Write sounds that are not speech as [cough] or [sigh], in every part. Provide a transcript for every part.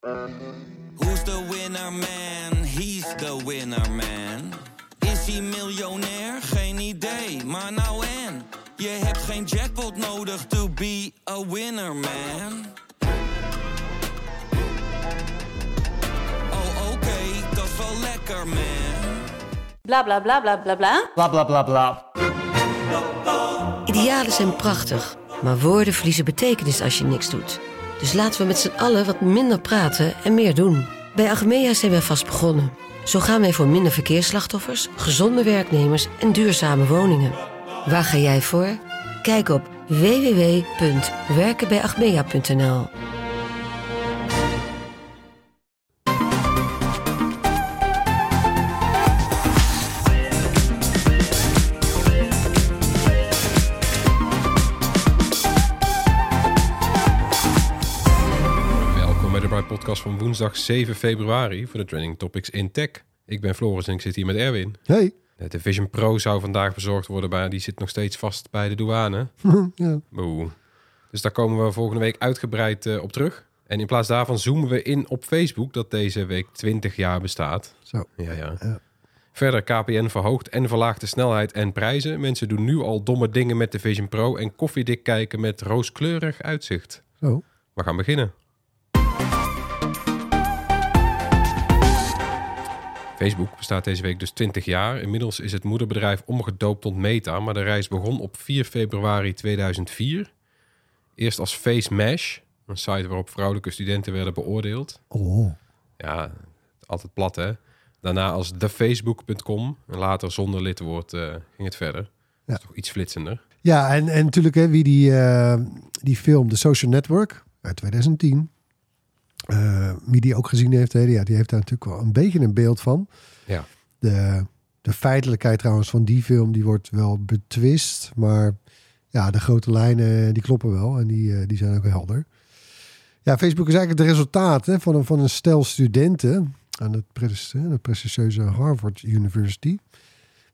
Who's the winner man? He's the winner man. Is hij miljonair? Geen idee, maar nou en. Je hebt geen jackpot nodig to be a winner man. Oh oké, dat is wel lekker man. Bla bla bla bla bla bla. Bla bla bla bla. Idealen zijn prachtig, maar woorden verliezen betekenis als je niks doet. Dus laten we met z'n allen wat minder praten en meer doen. Bij Agmea zijn we vast begonnen. Zo gaan wij voor minder verkeersslachtoffers, gezonde werknemers en duurzame woningen. Waar ga jij voor? Kijk op www.werkenbijagmea.nl Podcast van woensdag 7 februari voor de Trending Topics in Tech. Ik ben Floris en ik zit hier met Erwin. Hey. De Vision Pro zou vandaag bezorgd worden, maar die zit nog steeds vast bij de douane. [laughs] ja. Boe. Dus daar komen we volgende week uitgebreid eh, op terug. En in plaats daarvan zoomen we in op Facebook, dat deze week 20 jaar bestaat. Zo. Ja, ja. Ja. Verder, KPN verhoogt en verlaagt de snelheid en prijzen. Mensen doen nu al domme dingen met de Vision Pro en koffiedik kijken met rooskleurig uitzicht. Zo. We gaan beginnen. Facebook bestaat deze week dus 20 jaar. Inmiddels is het moederbedrijf omgedoopt tot Meta, maar de reis begon op 4 februari 2004. Eerst als Face Mesh, een site waarop vrouwelijke studenten werden beoordeeld. Oh. Ja, altijd plat hè. Daarna als thefacebook.com en later zonder lidwoord eh, ging het verder. Dat is toch iets flitsender. Ja, en, en natuurlijk hè, wie die, eh, die film The Social Network uit 2010, eh, wie die ook gezien heeft, hè, ja, die heeft daar natuurlijk wel een beetje een beeld van. Ja. De, de feitelijkheid trouwens van die film, die wordt wel betwist, maar ja, de grote lijnen die kloppen wel en die, eh, die zijn ook helder. Ja, Facebook is eigenlijk het resultaat hè, van, een, van een stel studenten aan het de prestigieuze Harvard University,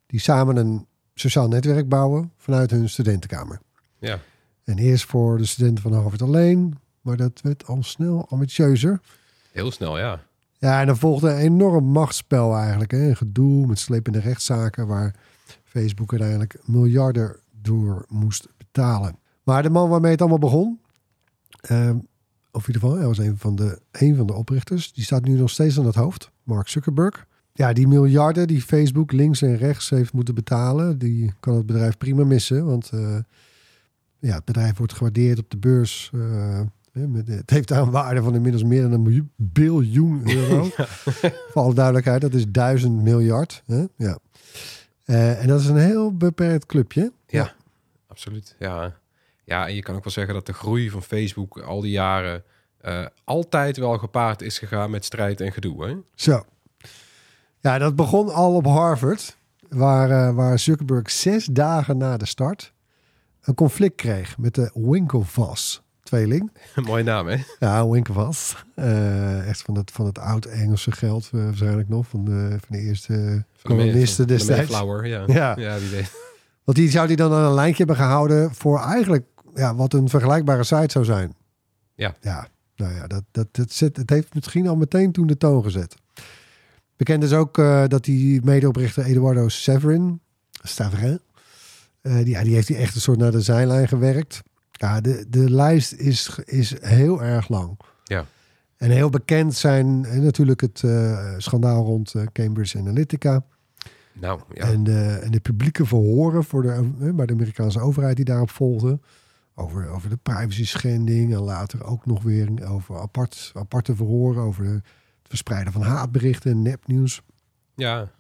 die samen een sociaal netwerk bouwen vanuit hun studentenkamer. Ja, En eerst voor de studenten van Harvard alleen, maar dat werd al snel ambitieuzer. heel snel ja. Ja, en dan volgde een enorm machtsspel eigenlijk. Hè? Een gedoe met slepende rechtszaken waar Facebook uiteindelijk miljarden door moest betalen. Maar de man waarmee het allemaal begon, eh, of in ieder geval, hij was een van, de, een van de oprichters, die staat nu nog steeds aan het hoofd, Mark Zuckerberg. Ja, die miljarden die Facebook links en rechts heeft moeten betalen, die kan het bedrijf prima missen. Want eh, ja, het bedrijf wordt gewaardeerd op de beurs. eh, het heeft daar een waarde van inmiddels meer dan een biljoen [laughs] euro. Voor alle duidelijkheid, dat is duizend miljard. Hè? Ja. Eh, en dat is een heel beperkt clubje. Ja, absoluut. Ja. ja, en je kan ook wel zeggen dat de groei van Facebook al die jaren eh, altijd wel gepaard is gegaan met strijd en gedoe. Hè? Zo. Ja, dat begon al op Harvard, waar, eh, waar Zuckerberg zes dagen na de start een conflict kreeg met de Winklevoss tweeling. [laughs] Mooie naam, hè? Ja, Winklevoss. Eh, echt van het, van het oud-Engelse geld uh, waarschijnlijk nog, van de, van de eerste Van de van destijds. Ja. [laughs] Ja. ja die deed. Want die zou die dan aan een lijntje hebben gehouden voor eigenlijk ja, wat een vergelijkbare site zou zijn. Ja. Ja, nou ja, dat, dat, dat zet, het heeft misschien al meteen toen de toon gezet. Bekend is ook eh, dat die medeoprichter Eduardo Severin, Stavrin, eh, die, ja, die heeft die echt een soort naar de zijlijn gewerkt. Ja, de, de lijst is, is heel erg lang. Ja. En heel bekend zijn eh, natuurlijk het eh, schandaal rond eh, Cambridge Analytica. Nou, ja. En, de, en de publieke verhoren voor de, bij de Amerikaanse overheid die daarop volgden. Over, over de privacy schending. En later ook nog weer over apart, aparte verhoren. Over de- het verspreiden van haatberichten en nepnieuws. ja.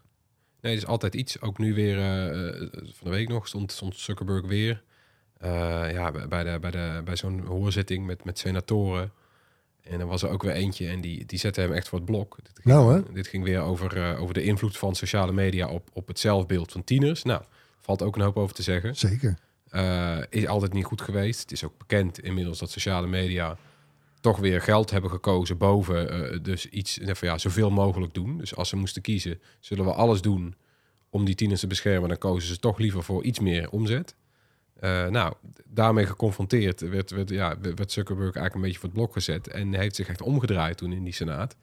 Nee, er is altijd iets. Ook nu weer, van de week nog, stond, stond Zuckerberg weer. Eh, ja, bij- de, bij, de, bij zo'n hoorzitting met, met senatoren. En er was er ook weer eentje en die, die zette hem echt voor het blok. Dit ging, Nou, hè? Dit ging weer over, eh, over de invloed van sociale media op, op het zelfbeeld van tieners. Nou, valt ook een hoop over te zeggen. Zeker. Eh, is altijd niet goed geweest. Het is ook bekend inmiddels dat sociale media toch weer geld hebben gekozen boven dus iets van ja, zoveel mogelijk doen. Dus als ze moesten kiezen, zullen we alles doen om die tieners te beschermen, dan kozen ze toch liever voor iets meer omzet. Eh, nou, daarmee geconfronteerd werd, werd, ja, werd Zuckerberg eigenlijk een beetje voor het blok gezet. En heeft zich echt omgedraaid toen in die Senaat.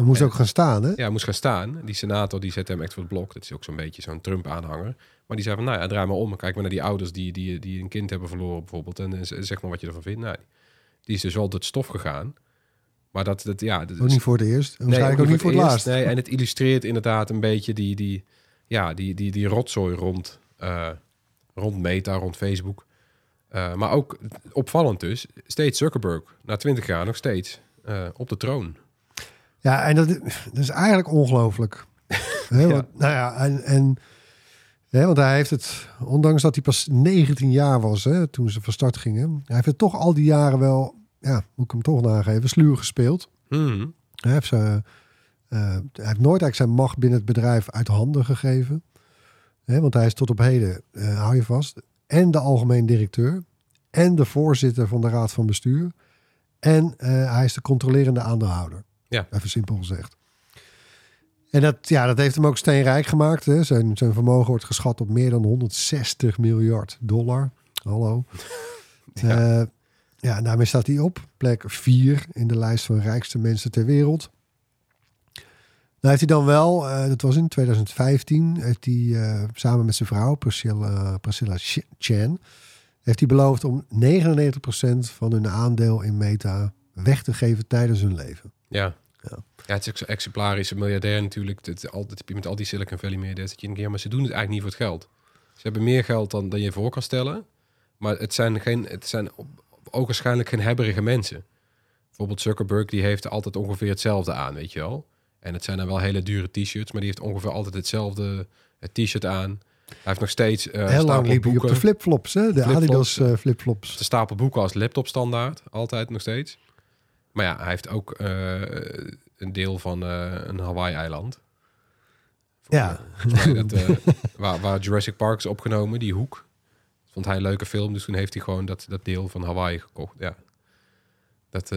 Hij moest ook gaan staan, hè? Ja, hij moest gaan staan. Die senator die zette hem echt voor het blok. Dat is ook zo'n beetje zo'n Trump-aanhanger. Maar die zei van, nou ja, draai maar om. Kijk maar naar die ouders die, die, die een kind hebben verloren bijvoorbeeld. En zeg maar wat je ervan vindt. Nou, die is dus wel het stof gegaan. Maar dat, dat ja... Dat Ook niet voor het eerst. En waarschijnlijk ook niet voor het laatst. Nee, en het illustreert inderdaad een beetje die, die, ja, die, die, die rotzooi rond, eh, rond Meta, rond Facebook. Eh, maar ook opvallend dus, steeds Zuckerberg, na twintig jaar nog steeds, eh, op de troon. Ja, en dat, dat is eigenlijk ongelooflijk. [laughs] Hè, want, Nou ja, en, en hè, want hij heeft het, ondanks dat hij pas 19 jaar was hè, toen ze van start gingen, hij heeft het toch al die jaren wel, ja, moet ik hem toch nageven, sluw gespeeld. Mhm. Hij heeft, ze, eh, hij heeft nooit eigenlijk zijn macht binnen het bedrijf uit handen gegeven. Hè, want hij is tot op heden, eh, hou je vast, en de algemeen directeur en de voorzitter van de raad van bestuur. En eh, hij is de controlerende aandeelhouder. Ja. Even simpel gezegd. En dat, ja, dat heeft hem ook steenrijk gemaakt. Hè. Zijn, zijn vermogen wordt geschat op meer dan 160 miljard dollar. Hallo. [laughs] Ja. ja. ja, daarmee staat hij op plek 4 in de lijst van rijkste mensen ter wereld. Nou heeft hij dan wel, eh, dat was in 2015, heeft hij eh, samen met zijn vrouw Priscilla, Priscilla Ch- Chan, heeft hij beloofd om 99% van hun aandeel in Meta weg te geven tijdens hun leven. Ja. Ja. Ja. het is ook zo'n exemplarische miljardair natuurlijk. Is altijd, heb je met al die Silicon Valley miljardairs dat je een keer, maar ze doen het eigenlijk niet voor het geld. Ze hebben meer geld dan, dan je voor kan stellen. Maar het zijn, geen, het zijn ook waarschijnlijk geen hebberige mensen. Bijvoorbeeld Zuckerberg, die heeft altijd ongeveer hetzelfde aan, weet je wel. En het zijn dan wel hele dure t-shirts, maar die heeft ongeveer altijd hetzelfde eh, t-shirt aan. Hij heeft nog steeds eh Heel lang liep hij op de flipflops, hè? de Flipflops, Adidas eh, flipflops. de stapel boeken als laptop standaard, altijd nog steeds. Maar ja, hij heeft ook een deel van een Hawaii-eiland. Ja. Dat, [laughs] waar, waar Jurassic Park is opgenomen, die hoek. Vond hij een leuke film, dus toen heeft hij gewoon dat, dat deel van Hawaii gekocht. Ja. Dat,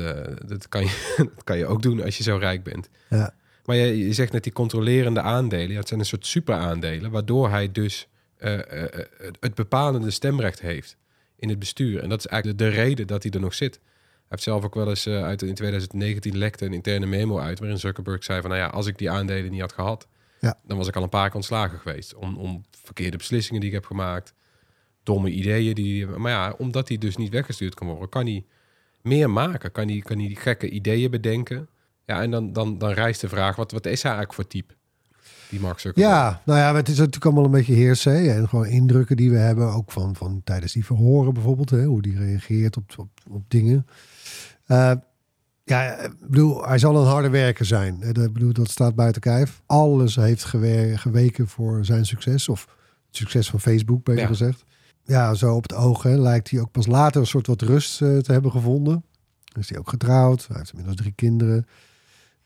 dat, kan je, [laughs] dat kan je ook doen als je zo rijk bent. Ja. Maar je, je zegt net die controlerende aandelen. Ja, het zijn een soort superaandelen, waardoor hij dus eh, eh, eh, het bepalende stemrecht heeft in het bestuur. En dat is eigenlijk de, de reden dat hij er nog zit. Hij heeft zelf ook wel eens uit in 2019 lekte een interne memo uit waarin Zuckerberg zei van nou ja, als ik die aandelen niet had gehad, Ja. dan was ik al een paar keer ontslagen geweest om, om verkeerde beslissingen die ik heb gemaakt, domme ideeën die. Maar ja, omdat hij dus niet weggestuurd kan worden, kan hij meer maken, kan hij, kan hij gekke ideeën bedenken. Ja, en dan, dan, dan rijst de vraag, wat, wat is hij eigenlijk voor type? Die Mark Zuckerberg. Ja, nou ja, het is natuurlijk allemaal een beetje heersee. En gewoon indrukken die we hebben, ook van, van tijdens die verhoren bijvoorbeeld. Hè, hoe die reageert op, op, op dingen. Eh, ja, ik bedoel, hij zal een harde werker zijn. ik bedoel, dat staat buiten kijf. Alles heeft geweken voor zijn succes. Of het succes van Facebook, beter Ja. gezegd. Ja, zo op het oog hè, lijkt hij ook pas later een soort wat rust eh, te hebben gevonden. Is hij ook getrouwd. Hij heeft inmiddels drie kinderen.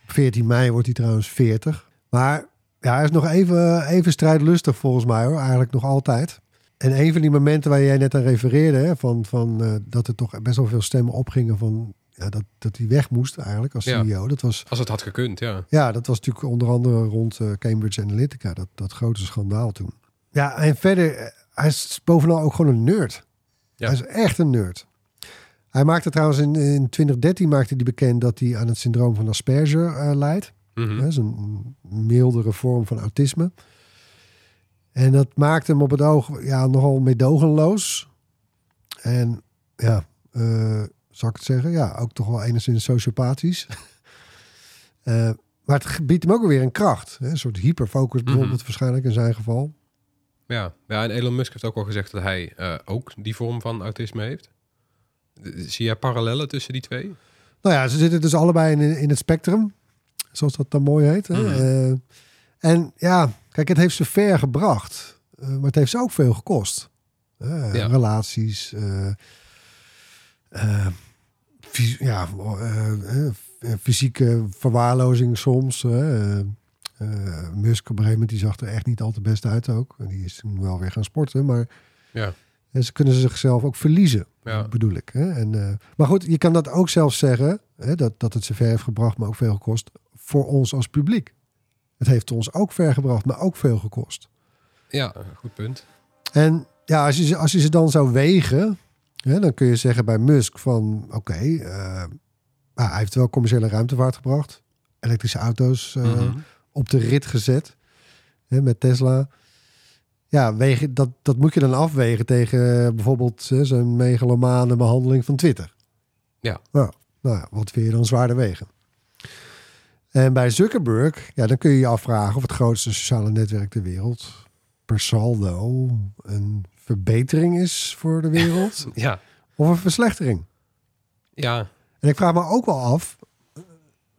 Op 14 mei wordt hij trouwens 40. Maar ja, hij is nog even, even strijdlustig volgens mij hoor. Eigenlijk nog altijd. En een van die momenten waar jij net aan refereerde, hè, van, van, eh, dat er toch best wel veel stemmen opgingen van ja, dat, dat hij weg moest eigenlijk als Ja. CEO. Dat was, Als het had gekund, ja. ja, dat was natuurlijk onder andere rond eh, Cambridge Analytica, dat, dat grote schandaal toen. Ja, en verder, eh, hij is bovenal ook gewoon een nerd. Ja. Hij is echt een nerd. Hij maakte trouwens in, in 2013 maakte hij bekend dat hij aan het syndroom van Asperger eh leidt. Mhm. Dat is een mildere vorm van autisme. En dat maakt hem op het oog ja, nogal meedogenloos. En ja, eh zal ik het zeggen? Ja, ook toch wel enigszins sociopathisch. [laughs] Eh, maar het biedt hem ook weer een kracht. Hè? Een soort hyperfocus bijvoorbeeld waarschijnlijk in zijn geval. Ja. ja, en Elon Musk heeft ook al gezegd dat hij ook die vorm van autisme heeft. Zie jij parallellen tussen die twee? Nou ja, ze zitten dus allebei in, in het spectrum. Zoals dat dan mooi heet. Hè? Mhm. Eh, en ja, kijk, het heeft ze ver gebracht. eh, maar het heeft ze ook veel gekost. Eh, Ja. Relaties. ja, fysieke verwaarlozing soms. Musk op een gegeven moment, die zag er echt niet al te best uit ook. En die is toen wel weer gaan sporten. Maar Ja. En ze kunnen zichzelf ook verliezen, Ja. bedoel ik. Hè? En, eh, maar goed, je kan dat ook zelf zeggen, hè, dat, dat het ze ver heeft gebracht, maar ook veel gekost, voor ons als publiek. Het heeft ons ook ver gebracht, maar ook veel gekost. Ja, goed punt. En ja, als je, ze- als je ze dan zou wegen, hè, dan kun je zeggen bij Musk van oké, eh, hij heeft wel commerciële ruimtevaart gebracht. Elektrische auto's eh, Mhm. op de rit gezet hè, met Tesla. Ja, wegen, dat, dat moet je dan afwegen tegen eh, bijvoorbeeld hè, zijn megalomane behandeling van Twitter. Ja. Nou, nou wat vind je dan zwaarder wegen? En bij Zuckerberg, ja, dan kun je je afvragen of het grootste sociale netwerk ter wereld per saldo een verbetering is voor de wereld [laughs] Ja, of een verslechtering. ja, En ik vraag me ook wel af,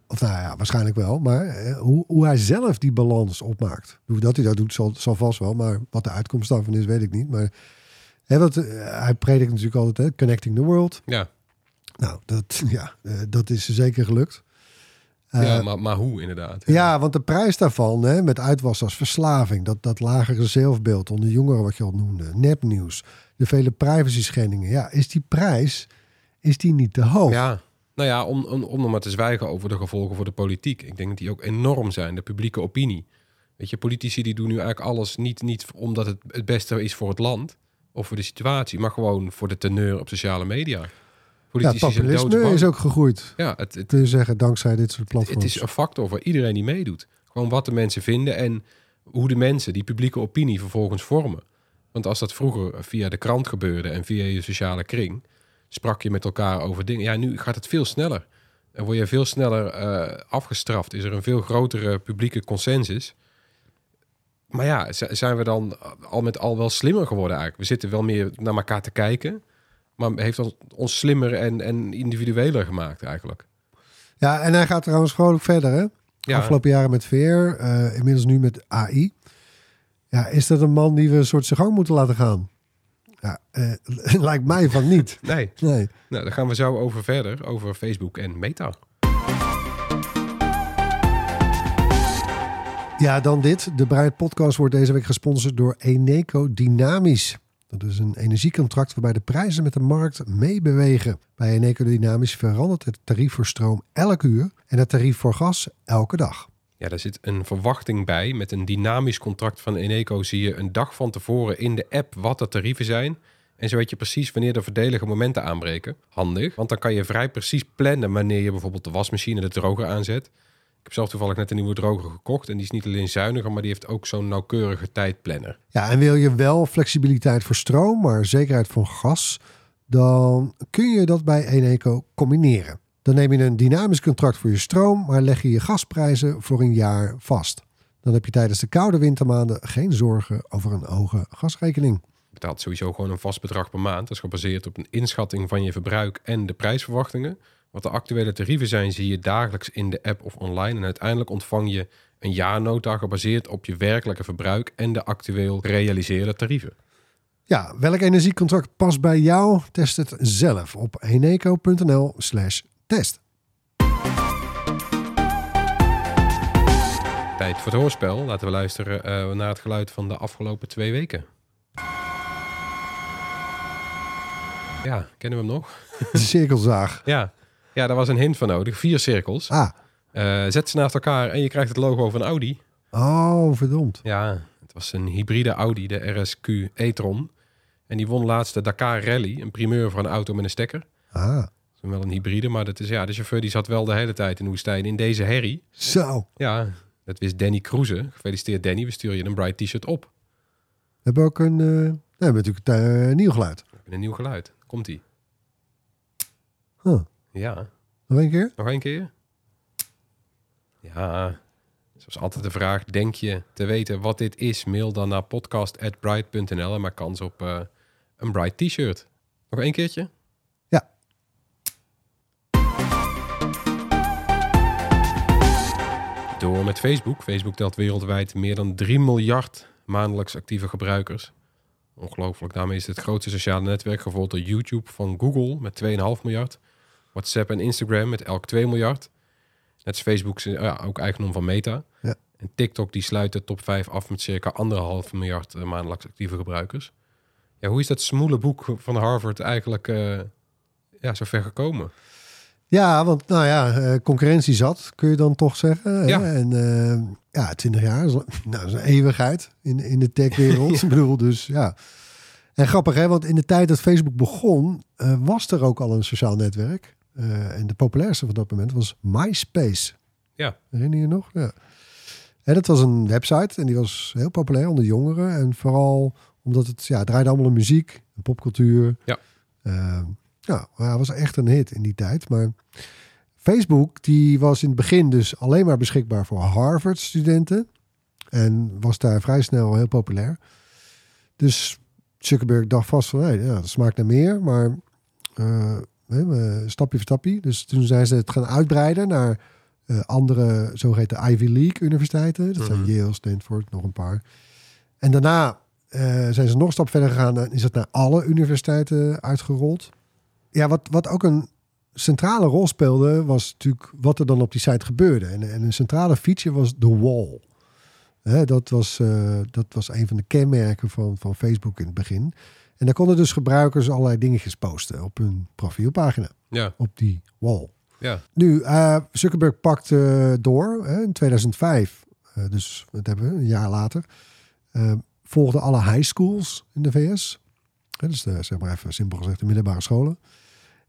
of nou ja, waarschijnlijk wel, maar eh, hoe, hoe hij zelf die balans opmaakt. Hoe dat hij dat doet, zal, zal vast wel, maar wat de uitkomst daarvan is, weet ik niet. Maar hè, wat, eh, hij predikt natuurlijk altijd, hè, connecting the world. ja. Nou, dat, [laughs] ja, eh, dat is zeker gelukt. Ja maar, maar hoe inderdaad? Ja, want de prijs daarvan, hè, met uitwas als verslaving, dat, dat lagere zelfbeeld onder jongeren, wat je al noemde, nepnieuws, de vele privacy schendingen. Ja, is die prijs, is die niet te hoog? Ja, nou ja, om, om, om nog maar te zwijgen over de gevolgen voor de politiek. Ik denk dat die ook enorm zijn, de publieke opinie. Weet je, politici die doen nu eigenlijk alles niet, niet omdat het het beste is voor het land of voor de situatie, maar gewoon voor de teneur op sociale media. Ja, Politici zijn populisme doodsbang. is ook gegroeid, Ja, het, het, kun je zeggen, dankzij dit soort het platforms. is een factor voor iedereen die meedoet. Gewoon wat de mensen vinden en hoe de mensen die publieke opinie vervolgens vormen. Want als dat vroeger via de krant gebeurde en via je sociale kring, sprak je met elkaar over dingen. Ja, nu gaat het veel sneller. En word je veel sneller eh, afgestraft. Is er een veel grotere publieke consensus. Maar ja, zijn we dan al met al wel slimmer geworden eigenlijk? We zitten wel meer naar elkaar te kijken. Maar heeft ons, ons slimmer en, en individueler gemaakt eigenlijk. Ja, en hij gaat trouwens vrolijk verder, hè? Ja, Afgelopen jaren met VR, eh, inmiddels nu met AI. Ja, is dat een man die we een soort zijn gang moeten laten gaan? Ja, eh, [laughs] lijkt mij van niet. nee. Nee. Nou, daar gaan we zo over verder, over Facebook en Meta. Ja, dan dit. De Bruid Podcast wordt deze week gesponsord door Eneco Dynamisch. Dat is een energiecontract waarbij de prijzen met de markt meebewegen. Bij Eneco Dynamisch verandert het tarief voor stroom elk uur en het tarief voor gas elke dag. Ja, daar zit een verwachting bij. Met een dynamisch contract van Eneco zie je een dag van tevoren in de app wat de tarieven zijn. En zo weet je precies wanneer de verdelige momenten aanbreken. Handig, want dan kan je vrij precies plannen wanneer je bijvoorbeeld de wasmachine de droger aanzet. Ik heb zelf toevallig net een nieuwe droger gekocht en die is niet alleen zuiniger, maar die heeft ook zo'n nauwkeurige tijdplanner. Ja, en wil je wel flexibiliteit voor stroom, maar zekerheid voor gas, dan kun je dat bij Eneco combineren. Dan neem je een dynamisch contract voor je stroom, maar leg je je gasprijzen voor een jaar vast. Dan heb je tijdens de koude wintermaanden geen zorgen over een hoge gasrekening. Je betaalt sowieso gewoon een vast bedrag per maand. Dat is gebaseerd op een inschatting van je verbruik en de prijsverwachtingen. Wat de actuele tarieven zijn, zie je dagelijks in de app of online. En uiteindelijk ontvang je een jaarnota gebaseerd op je werkelijke verbruik en de actueel gerealiseerde tarieven. Ja, welk energiecontract past bij jou? Test het zelf op eneco.nl slash test. Tijd voor het hoorspel. Laten we luisteren eh, naar het geluid van de afgelopen twee weken. Ja, kennen we hem nog? [laughs] De cirkelzaag. Ja, ja daar was een hint van nodig. Vier cirkels. Ah, Eh, zet ze naast elkaar en je krijgt het logo van Audi. oh verdomd. Ja, het was een hybride Audi, de RSQ e-tron. En die won laatst de Dakar Rally, een primeur voor een auto met een stekker. Ah, is wel een hybride, maar dat is, ja, de chauffeur die zat wel de hele tijd in de woestijn in deze herrie. zo. Ja, dat wist Danny Kroeze. Gefeliciteerd Danny, we sturen je een bright t-shirt op. We hebben ook een, eh, nee, we hebben natuurlijk een eh, nieuw geluid. We hebben een nieuw geluid. Komt-ie. Huh. Ja, Nog een keer? nog een keer. Ja, zoals altijd de vraag, denk je te weten wat dit is? Mail dan naar podcast.bright.nl en maak kans op eh, een bright t-shirt. Nog één keertje? Door met Facebook. Facebook telt wereldwijd meer dan 3 miljard maandelijks actieve gebruikers. Ongelooflijk. Daarmee is het het grootste sociale netwerk gevolgd door YouTube van Google met 2,5 miljard. WhatsApp en Instagram met elk 2 miljard. Net als Facebook ja, ook eigendom van Meta. Ja. En TikTok die sluit de top 5 af met circa anderhalf miljard eh, maandelijks actieve gebruikers. Ja, hoe is dat smoele boek van Harvard eigenlijk eh, ja, zo ver gekomen? Ja, want nou ja, eh, concurrentie zat, kun je dan toch zeggen. Ja. En eh, ja, 20 jaar is, nou, is een eeuwigheid in, in de techwereld. [laughs] Ik bedoel, dus ja. En grappig, hè? Want in de tijd dat Facebook begon, eh, was er ook al een sociaal netwerk. En de populairste van dat moment was MySpace. Ja. Herinner je je nog? Ja. En dat was een website en die was heel populair onder jongeren. En vooral omdat het, ja, het draaide allemaal om muziek popcultuur. Ja. Ja, maar het was echt een hit in die tijd. Maar Facebook, die was in het begin dus alleen maar beschikbaar voor Harvard-studenten. En was daar vrij snel heel populair. Dus Zuckerberg dacht vast van, hey, ja, dat smaakt naar meer, maar uh, stapje voor stapje. Dus toen zijn ze het gaan uitbreiden naar uh, andere zogeheten Ivy League universiteiten. Dat zijn Mhm. Yale, Stanford, nog een paar. En daarna uh, zijn ze nog een stap verder gegaan en is het naar alle universiteiten uitgerold. Ja, wat, wat ook een centrale rol speelde, was natuurlijk wat er dan op die site gebeurde. En, en een centrale feature was de wall. Dat, was, uh, dat was een van de kenmerken van, van Facebook in het begin. En daar konden dus gebruikers allerlei dingetjes posten op hun profielpagina. Ja. Op die wall. Ja. Nu, uh, Zuckerberg pakte door hè, in 2005. Uh, dus wat hebben we, een jaar later. Volgden alle high schools in de VS. Dus de, zeg maar even simpel gezegd de middelbare scholen.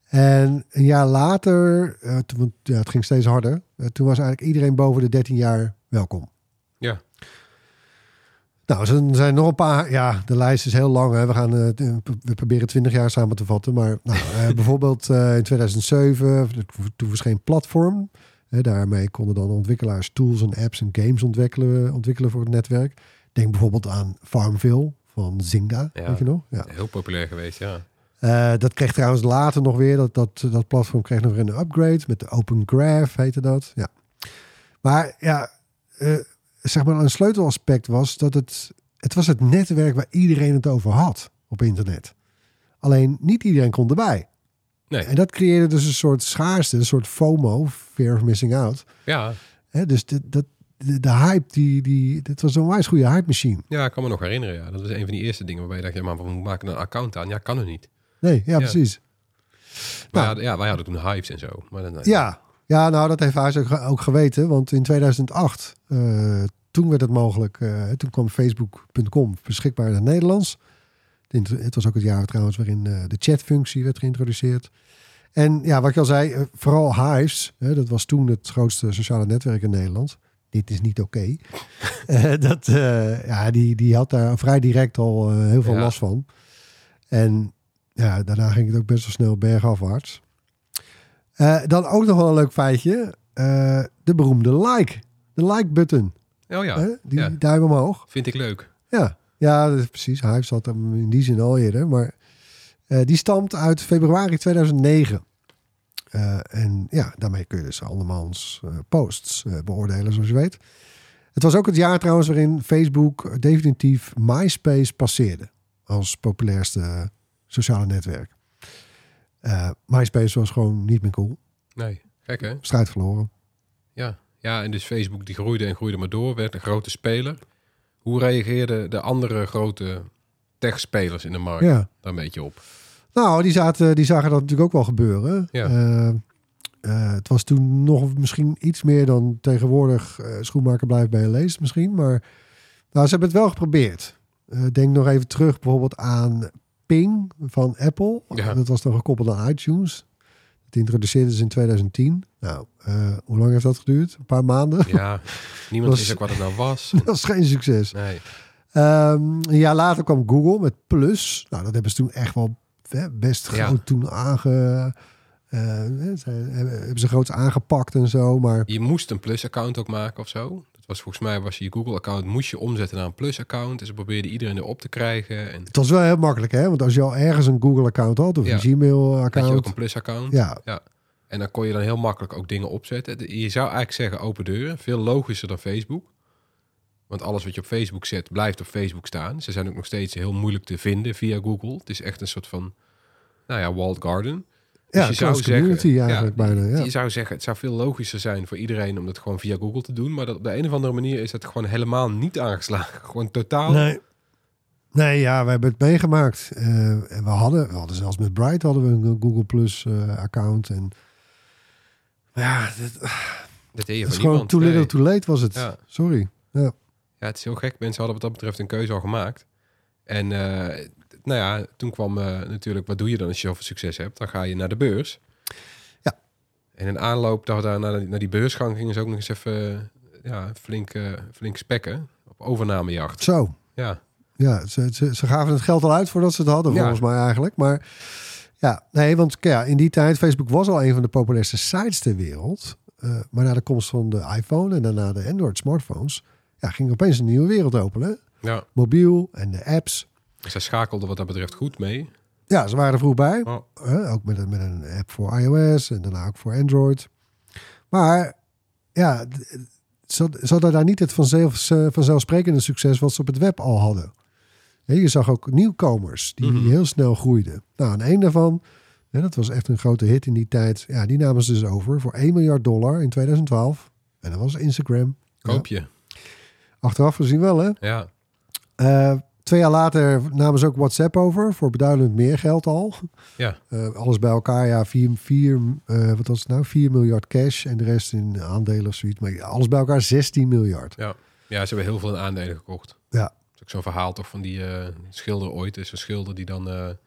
En een jaar later, uh, toen, ja, het ging steeds harder. Uh, toen was eigenlijk iedereen boven de 13 jaar welkom. Ja. Nou, er zijn nog een paar. Ja, de lijst is heel lang. Hè. We, gaan, uh, we proberen 20 jaar samen te vatten. Maar nou, [laughs] bijvoorbeeld in 2007, toen verscheen Platform. Hè, daarmee konden dan ontwikkelaars tools en apps en games ontwikkelen, ontwikkelen voor het netwerk. Denk bijvoorbeeld aan Farmville van Zynga. Ja, weet je nog? Ja. Heel populair geweest, ja. Uh, dat kreeg trouwens later nog weer, dat, dat, dat platform kreeg nog weer een upgrade met de Open Graph heette dat. Ja. Maar ja, uh, zeg maar een sleutelaspect was dat het, het was het netwerk waar iedereen het over had op internet. Alleen niet iedereen kon erbij. Nee. En dat creëerde dus een soort schaarste, een soort FOMO, fear of missing out. Ja. He, dus de, de, de, de, hype, die, die, dit was een wijs goede hype machine. Ja, ik kan me nog herinneren. Ja. Dat was een van die eerste dingen waarbij je dacht, ja, maar we maken een account aan. Ja, kan er niet. Nee, ja, ja. precies. Maar nou, ja, wij hadden toen hypes en zo. Maar dan, ja. ja, nou dat heeft hij ook, ook geweten. Want in 2008, uh, toen werd het mogelijk. Uh, toen kwam Facebook.com beschikbaar in het Nederlands. Het was ook het jaar trouwens waarin uh, de chatfunctie werd geïntroduceerd. En ja, wat ik al zei, vooral Hives, hè, dat was toen het grootste sociale netwerk in Nederland. Dit is niet oké. Okay. [laughs] uh, dat, ja, die, die had daar vrij direct al heel veel ja. last van. En ja, daarna ging het ook best wel snel bergafwaarts. Uh, dan ook nog wel een leuk feitje. Uh, de beroemde like. De like-button. Oh ja. Uh, die ja. duim omhoog. Vind ik leuk. Ja, ja precies. Hij zat hem in die zin al eerder. Maar die stamt uit februari 2009. En ja, daarmee kun je dus andermans posts beoordelen, zoals je weet. Het was ook het jaar trouwens waarin Facebook definitief MySpace passeerde. Als populairste sociale netwerk. Uh, MySpace was gewoon niet meer cool. Nee, gek hè? Strijd verloren. Ja. ja, en dus Facebook die groeide en groeide maar door, werd een grote speler. Hoe reageerden de andere grote tech-spelers in de markt ja. daar een beetje op? Nou, die, zaten, die zagen dat natuurlijk ook wel gebeuren. Ja. Uh, uh, het was toen nog misschien iets meer dan tegenwoordig schoenmaker blijft bij een lees misschien. Maar nou, ze hebben het wel geprobeerd. denk nog even terug bijvoorbeeld aan Ping van Apple. Ja. Dat was dan gekoppeld aan iTunes. Het introduceerden ze in 2010. Nou, uh, hoe lang heeft dat geduurd? Een paar maanden? Ja, niemand [laughs] wist ook wat het nou was. [laughs] dat was geen succes. Nee. Um, een jaar later kwam Google met Plus. Nou, dat hebben ze toen echt wel best groot Ja. toen aange... Uh, hebben ze groots aangepakt en zo, maar... Je moest een Plus-account ook maken of zo. Dat was volgens mij, was je je Google-account, moest je omzetten naar een Plus-account. En ze probeerden iedereen erop te krijgen. En Het was wel heel makkelijk, hè? Want als je al ergens een Google-account had of Ja. een Gmail-account... had je ook een Plus-account. Ja, Ja. En dan kon je dan heel makkelijk ook dingen opzetten. Je zou eigenlijk zeggen open deuren. Veel logischer dan Facebook. Want alles wat je op Facebook zet, blijft op Facebook staan. Ze zijn ook nog steeds heel moeilijk te vinden via Google. Het is echt een soort van, nou ja, walled garden. ja closed community eigenlijk ja, bijna. Ja. Je zou zeggen, het zou veel logischer zijn voor iedereen om dat gewoon via Google te doen. Maar dat op de een of andere manier is dat gewoon helemaal niet aangeslagen. [laughs] Gewoon totaal. Nee. Nee, ja, we hebben het meegemaakt. Uh, en we hadden, we hadden zelfs met Bright hadden we een Google Plus uh, account. En ja, dit, Dat deed je is gewoon niemand. too little Nee. too late was het. Ja. Sorry. Ja. Ja, het is heel gek. Mensen hadden wat dat betreft een keuze al gemaakt. En uh, nou ja, toen kwam eh, natuurlijk, wat doe je dan als je zoveel succes hebt? Dan ga je naar de beurs. Ja. En in aanloop daar, daar naar, naar die beursgang gingen ze ook nog eens even eh, ja, flink, eh, flink spekken op overnamejacht. Zo. Ja, Ja, ze, ze, ze gaven het geld al uit voordat ze het hadden, Ja. volgens mij eigenlijk. Maar ja, nee, want ja, in die tijd, Facebook was al een van de populairste sites ter wereld. Eh, maar na de komst van de iPhone en daarna de Android smartphones, ja, ging opeens een nieuwe wereld open. Hè? ja. Mobiel en de apps. Zij schakelden wat dat betreft goed mee. Ja, ze waren er vroeg bij. Oh. Hè, ook met een, met een app voor iOS en daarna ook voor Android. Maar ja, ze, ze hadden daar niet het vanzelf, eh, vanzelfsprekende succes wat ze op het web al hadden. Je zag ook nieuwkomers die Mhm. heel snel groeiden. Nou, en een daarvan, hè, dat was echt een grote hit in die tijd. Ja, die namen ze dus over voor 1 miljard dollar in 2012. En dat was Instagram. Koop je. Achteraf gezien wel, hè? Ja. Eh, twee jaar later namen ze ook WhatsApp over voor beduidend meer geld al. Ja. Eh, alles bij elkaar, ja, 4, 4, eh, wat was het nou? 4 miljard cash en de rest in aandelen of zoiets. Maar alles bij elkaar 16 miljard. Ja. ja, ze hebben heel veel in aandelen gekocht. Ja. Dat is ook zo'n verhaal toch van die eh, schilder ooit. is een schilder die dan bij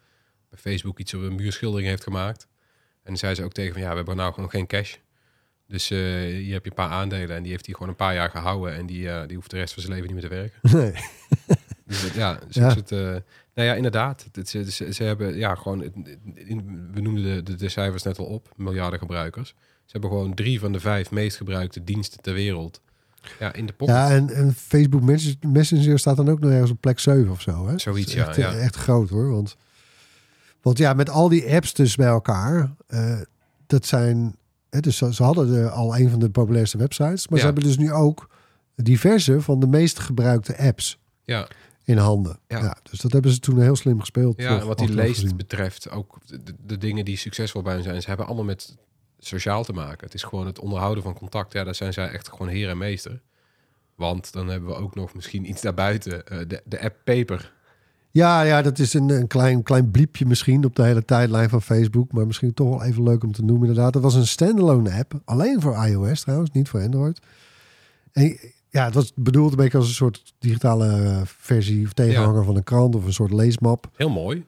Facebook iets op een muurschildering heeft gemaakt. En dan zei ze ook tegen van ja, we hebben nou gewoon geen cash. Dus eh, hier heb je een paar aandelen en die heeft hij gewoon een paar jaar gehouden. En die, eh, die hoeft de rest van zijn leven niet meer te werken. [laughs] Nee. [laughs] Dus het- ja, is het. eh, nou ja, inderdaad. Het, ze, ze, ze hebben ja, gewoon. in- we noemden de, de, de cijfers net al op, miljarden gebruikers. Ze hebben gewoon drie van de vijf meest gebruikte diensten ter wereld. Ja, in de pocket. Ja, en, en Facebook Mes- Messenger staat dan ook nog ergens op plek 7 of zo. Hè? Zoiets, is ja, echt, ja. echt groot hoor. Want, want ja, met al die apps dus bij elkaar, dat zijn. Dus ze, ze hadden de, al een van de populairste websites, maar ze hebben dus nu ook diverse van de meest gebruikte apps ja, in handen. Ja. Ja. dus dat hebben ze toen heel slim gespeeld. ja en wat die leest gezien. betreft, ook de, dingen die succesvol bij hen zijn, ze hebben allemaal met sociaal te maken. Het is gewoon het onderhouden van contact. Ja, daar zijn zij echt gewoon heer en meester. Want dan hebben we ook nog misschien iets daarbuiten. eh, de, de app Paper. Ja, ja, dat is een, een klein, klein bliepje misschien op de hele tijdlijn van Facebook. Maar misschien toch wel even leuk om te noemen inderdaad. Dat was een standalone app. Alleen voor iOS trouwens, niet voor Android. En ja, het was bedoeld een beetje als een soort digitale eh, versie of tegenhanger van een krant of een soort leesmap. Heel mooi.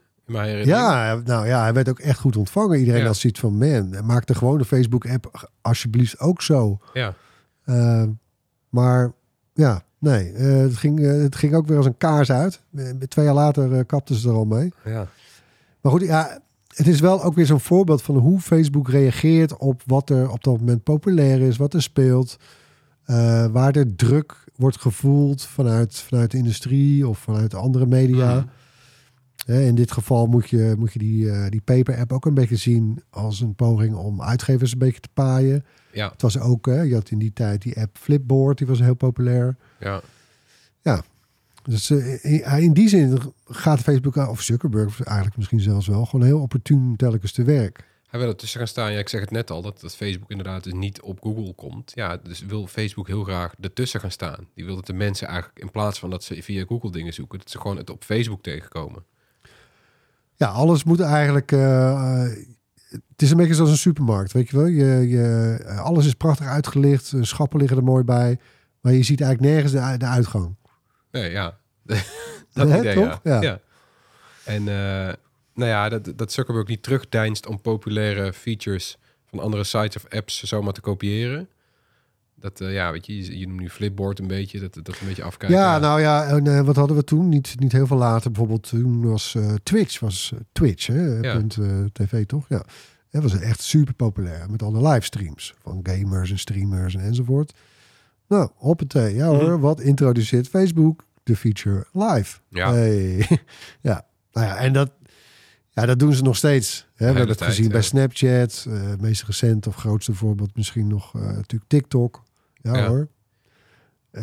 Ja, nou ja, hij werd ook echt goed ontvangen. Iedereen Ja. had zoiets van, man, maak de gewone Facebook-app alsjeblieft ook zo. Ja. Eh, maar ja, nee, eh, het, ging, eh, het ging ook weer als een kaars uit. Eh, twee jaar later kapten ze er al mee. ja. Maar goed, ja, het is wel ook weer zo'n voorbeeld van hoe Facebook reageert op wat er op dat moment populair is, wat er speelt, waar er druk wordt gevoeld vanuit, vanuit de industrie of vanuit andere media. Mhm. In dit geval moet je, moet je die, eh, die paper-app ook een beetje zien als een poging om uitgevers een beetje te paaien. Ja, Het was ook, hè, je had in die tijd die app Flipboard, die was heel populair. ja. Dus eh, in, in die zin gaat Facebook, of Zuckerberg eigenlijk misschien zelfs wel, gewoon heel opportun telkens te werk. Hij wil er tussen gaan staan. Ja, ik zeg het net al, dat, dat Facebook inderdaad dus niet op Google komt. Ja, dus wil Facebook heel graag ertussen gaan staan. Die wil dat de mensen eigenlijk, in plaats van dat ze via Google dingen zoeken, dat ze gewoon het op Facebook tegenkomen. Ja, alles moet eigenlijk. eh, eh, het is een beetje zoals een supermarkt, weet je wel. Je, je, eh, alles is prachtig uitgelicht, schappen liggen er mooi bij. Maar je ziet eigenlijk nergens de, de uitgang. Nee, ja. [laughs] dat [laughs] idee, toch? ja. Ja. En nou ja, dat, dat Zuckerberg niet terugdeinst om populaire features van andere sites of apps zomaar te kopiëren. Dat, eh, ja, weet je, je, je noemt nu Flipboard een beetje, dat, dat een beetje afkijken. Ja, nou ja, en eh, wat hadden we toen? Niet, niet heel veel later. Bijvoorbeeld toen was eh, Twitch, was Twitch, hè? Ja. Punt, TV toch? Ja. Dat was echt super populair met alle livestreams van gamers en streamers en enzovoort. Nou, hoppatee. Ja hoor, Mhm. wat introduceert Facebook? De feature live. Ja. Hey. [laughs] ja, nou ja, en dat, ja, dat doen ze nog steeds. Hè? We hebben het tijd, gezien bij. Snapchat. meest recent of grootste voorbeeld misschien nog natuurlijk TikTok. Ja, Ja. hoor.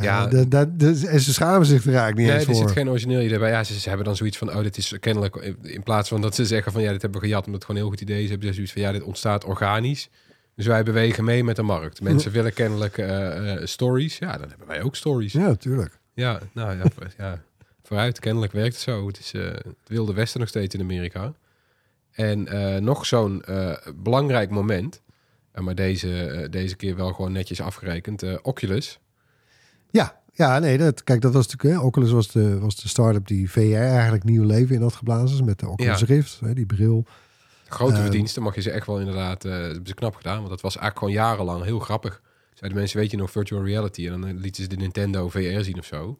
Ja. dat- dat- dat- en ze schamen zich er eigenlijk niet Nee, eens er zit geen origineel idee bij. Ja, ze, ze hebben dan zoiets van, oh, dit is kennelijk... In plaats van dat ze zeggen van, ja, dit hebben we gejat... omdat het gewoon een heel goed idee is... hebben ze zoiets van, ja, dit ontstaat organisch. Dus wij bewegen mee met de markt. Mensen [laughs] willen kennelijk eh, eh, stories. Ja, dan hebben wij ook stories. Ja, natuurlijk. Ja, nou ja, ja, vooruit. Kennelijk werkt het zo. Het is eh, het wilde westen nog steeds in Amerika. En nog zo'n belangrijk moment... maar deze, eh, deze keer wel gewoon netjes afgerekend. eh, Oculus. Ja, Ja, nee, dat, kijk, dat was natuurlijk... Hè, Oculus was de, was de start-up die VR eigenlijk nieuw leven in had geblazen. Met de Oculus Ja. Rift, hè, die bril. Grote Eh, verdiensten mag je ze echt wel inderdaad... eh hebben ze knap gedaan, want dat was eigenlijk gewoon jarenlang heel grappig. Zeiden mensen, weet je nog, virtual reality? En dan lieten ze de Nintendo VR zien of zo.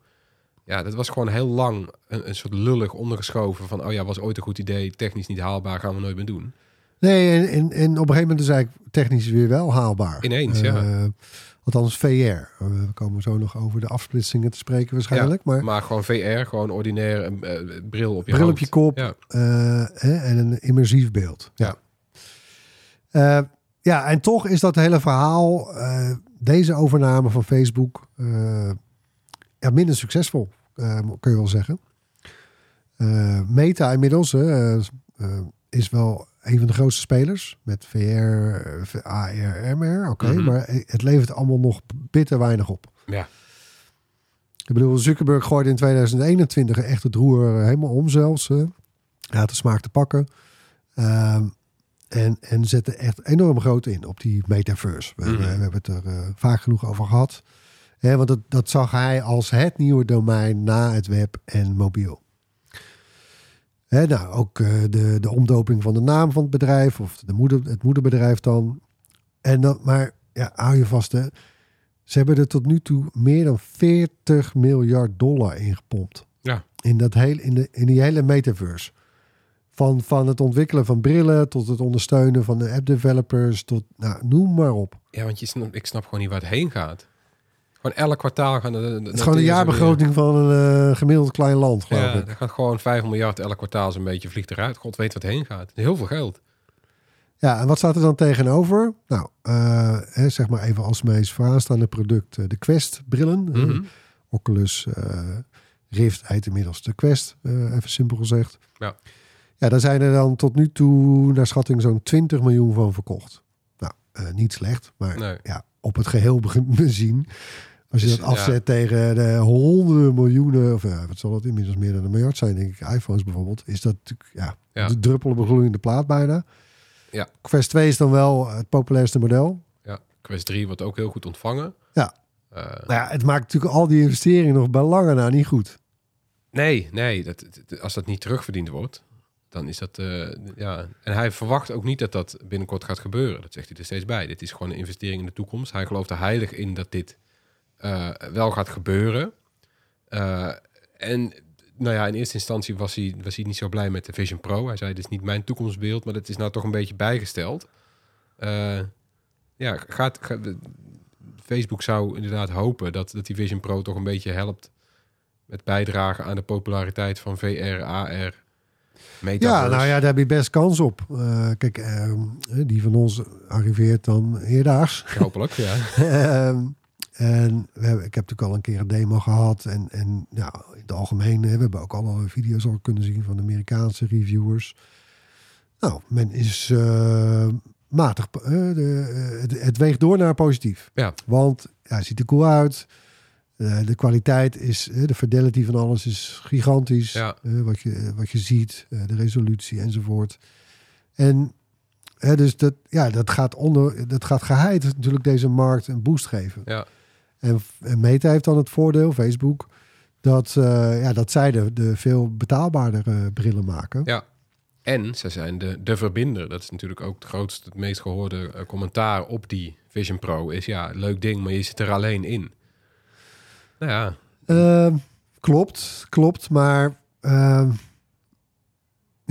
Ja, dat was gewoon heel lang een, een soort lullig ondergeschoven van... oh ja, was ooit een goed idee, technisch niet haalbaar, gaan we nooit meer doen. Nee, en, en, en op een gegeven moment is eigenlijk technisch weer wel haalbaar. Ineens, ja. Eh, althans, VR. Eh, we komen zo nog over de afsplitsingen te spreken waarschijnlijk. maar Maar gewoon VR, gewoon ordinair een eh, bril op je bril op je kop Ja. eh, hè, en een immersief beeld. Ja. Eh, ja, en toch is dat hele verhaal, deze overname van Facebook, ja, minder succesvol, kun je wel zeggen. Meta inmiddels is wel een van de grootste spelers met VR, AR, MR. Oké, Mhm. maar het levert allemaal nog bitter weinig op. Ja. Ik bedoel, Zuckerberg gooide in 2021 echt het roer helemaal om zelfs. Hij had de smaak te pakken. Ehm, en, en zette echt enorm groot in op die metaverse. We, Mhm. we, we hebben het er eh, vaak genoeg over gehad. Want dat, dat zag hij als het nieuwe domein na het web en mobiel. Hè, nou, ook eh, de, de omdoping van de naam van het bedrijf of de moeder, het moederbedrijf dan. En dan, maar ja, hou je vast, hè. Ze hebben er tot nu toe meer dan 40 miljard dollar in gepompt. Ja. In, dat hele, in, de, in die hele metaverse. Van, van het ontwikkelen van brillen tot het ondersteunen van de app developers tot, nou, noem maar op. Ja, want je snap, ik snap gewoon niet waar het heen gaat. Gewoon elk kwartaal gaan de, de, Het is gewoon de jaarbegroting van een eh, gemiddeld klein land, geloof Ja, ik. er gaat gewoon 5 miljard elk kwartaal zo'n beetje vliegt eruit. God weet wat heen gaat. Heel veel geld. Ja, en wat staat er dan tegenover? Nou, eh, hè, zeg maar even als meest vooraanstaande product eh, de Quest-brillen. Mhm. Oculus Rift heet inmiddels de Quest, even simpel gezegd. Ja. Ja, daar zijn er dan tot nu toe naar schatting zo'n 20 miljoen van verkocht. Nou, niet slecht, maar Nee. ja, op het geheel [laughs] be- bezien. Als je Dus, dat afzet ja. tegen de honderden miljoenen, of ja, wat zal het inmiddels meer dan een miljard zijn, denk ik, iPhones bijvoorbeeld, is dat natuurlijk ja, de druppel op een gloeiende plaat bijna. Ja. Quest 2 is dan wel het populairste model. Ja, Quest 3 wordt ook heel goed ontvangen. Ja. Nou ja, het maakt natuurlijk al die investeringen nog bij lange na niet goed. nee, nee. Dat, dat- als dat niet terugverdiend wordt, dan is dat... eh, ja. En hij verwacht ook niet dat dat binnenkort gaat gebeuren. Dat zegt hij er steeds bij. Dit is gewoon een investering in de toekomst. Hij gelooft er heilig in dat dit eh, wel gaat gebeuren. Eh, en nou ja, in eerste instantie was hij, was hij niet zo blij met de Vision Pro. Hij zei, dit is niet mijn toekomstbeeld, maar dat is nou toch een beetje bijgesteld. Eh, ja, gaat, gaat- Facebook zou inderdaad hopen dat, dat die Vision Pro toch een beetje helpt met bijdragen aan de populariteit van VR, AR, Metaverse. Ja, nou ja, daar heb je best kans op. Eh, kijk, ehm, die van ons arriveert dan eerdaags. Hopelijk, ja. [laughs] Ehm, en we hebben, ik heb natuurlijk al een keer een demo gehad. En, en ja, in het algemeen, hè, we hebben ook alle video's al kunnen zien van de Amerikaanse reviewers. Nou, men is eh, matig. eh, de, eh, het, het weegt door naar positief. Ja. Want ja, het ziet er cool uit. De kwaliteit is, de fidelity van alles is gigantisch. Ja. Wat, je, wat je ziet, de resolutie enzovoort. En dus dat, ja, dat gaat onder, dat gaat geheid natuurlijk deze markt een boost geven. Ja. En, en Meta heeft dan het voordeel, Facebook, dat, eh, ja, dat zij de, de veel betaalbaardere brillen maken. Ja. En ze zijn de, de verbinder. Dat is natuurlijk ook het grootste, het meest gehoorde eh, commentaar op die Vision Pro. Is ja, leuk ding, maar je zit er alleen in. Nou ja, Ehm, klopt, klopt. Maar ehm,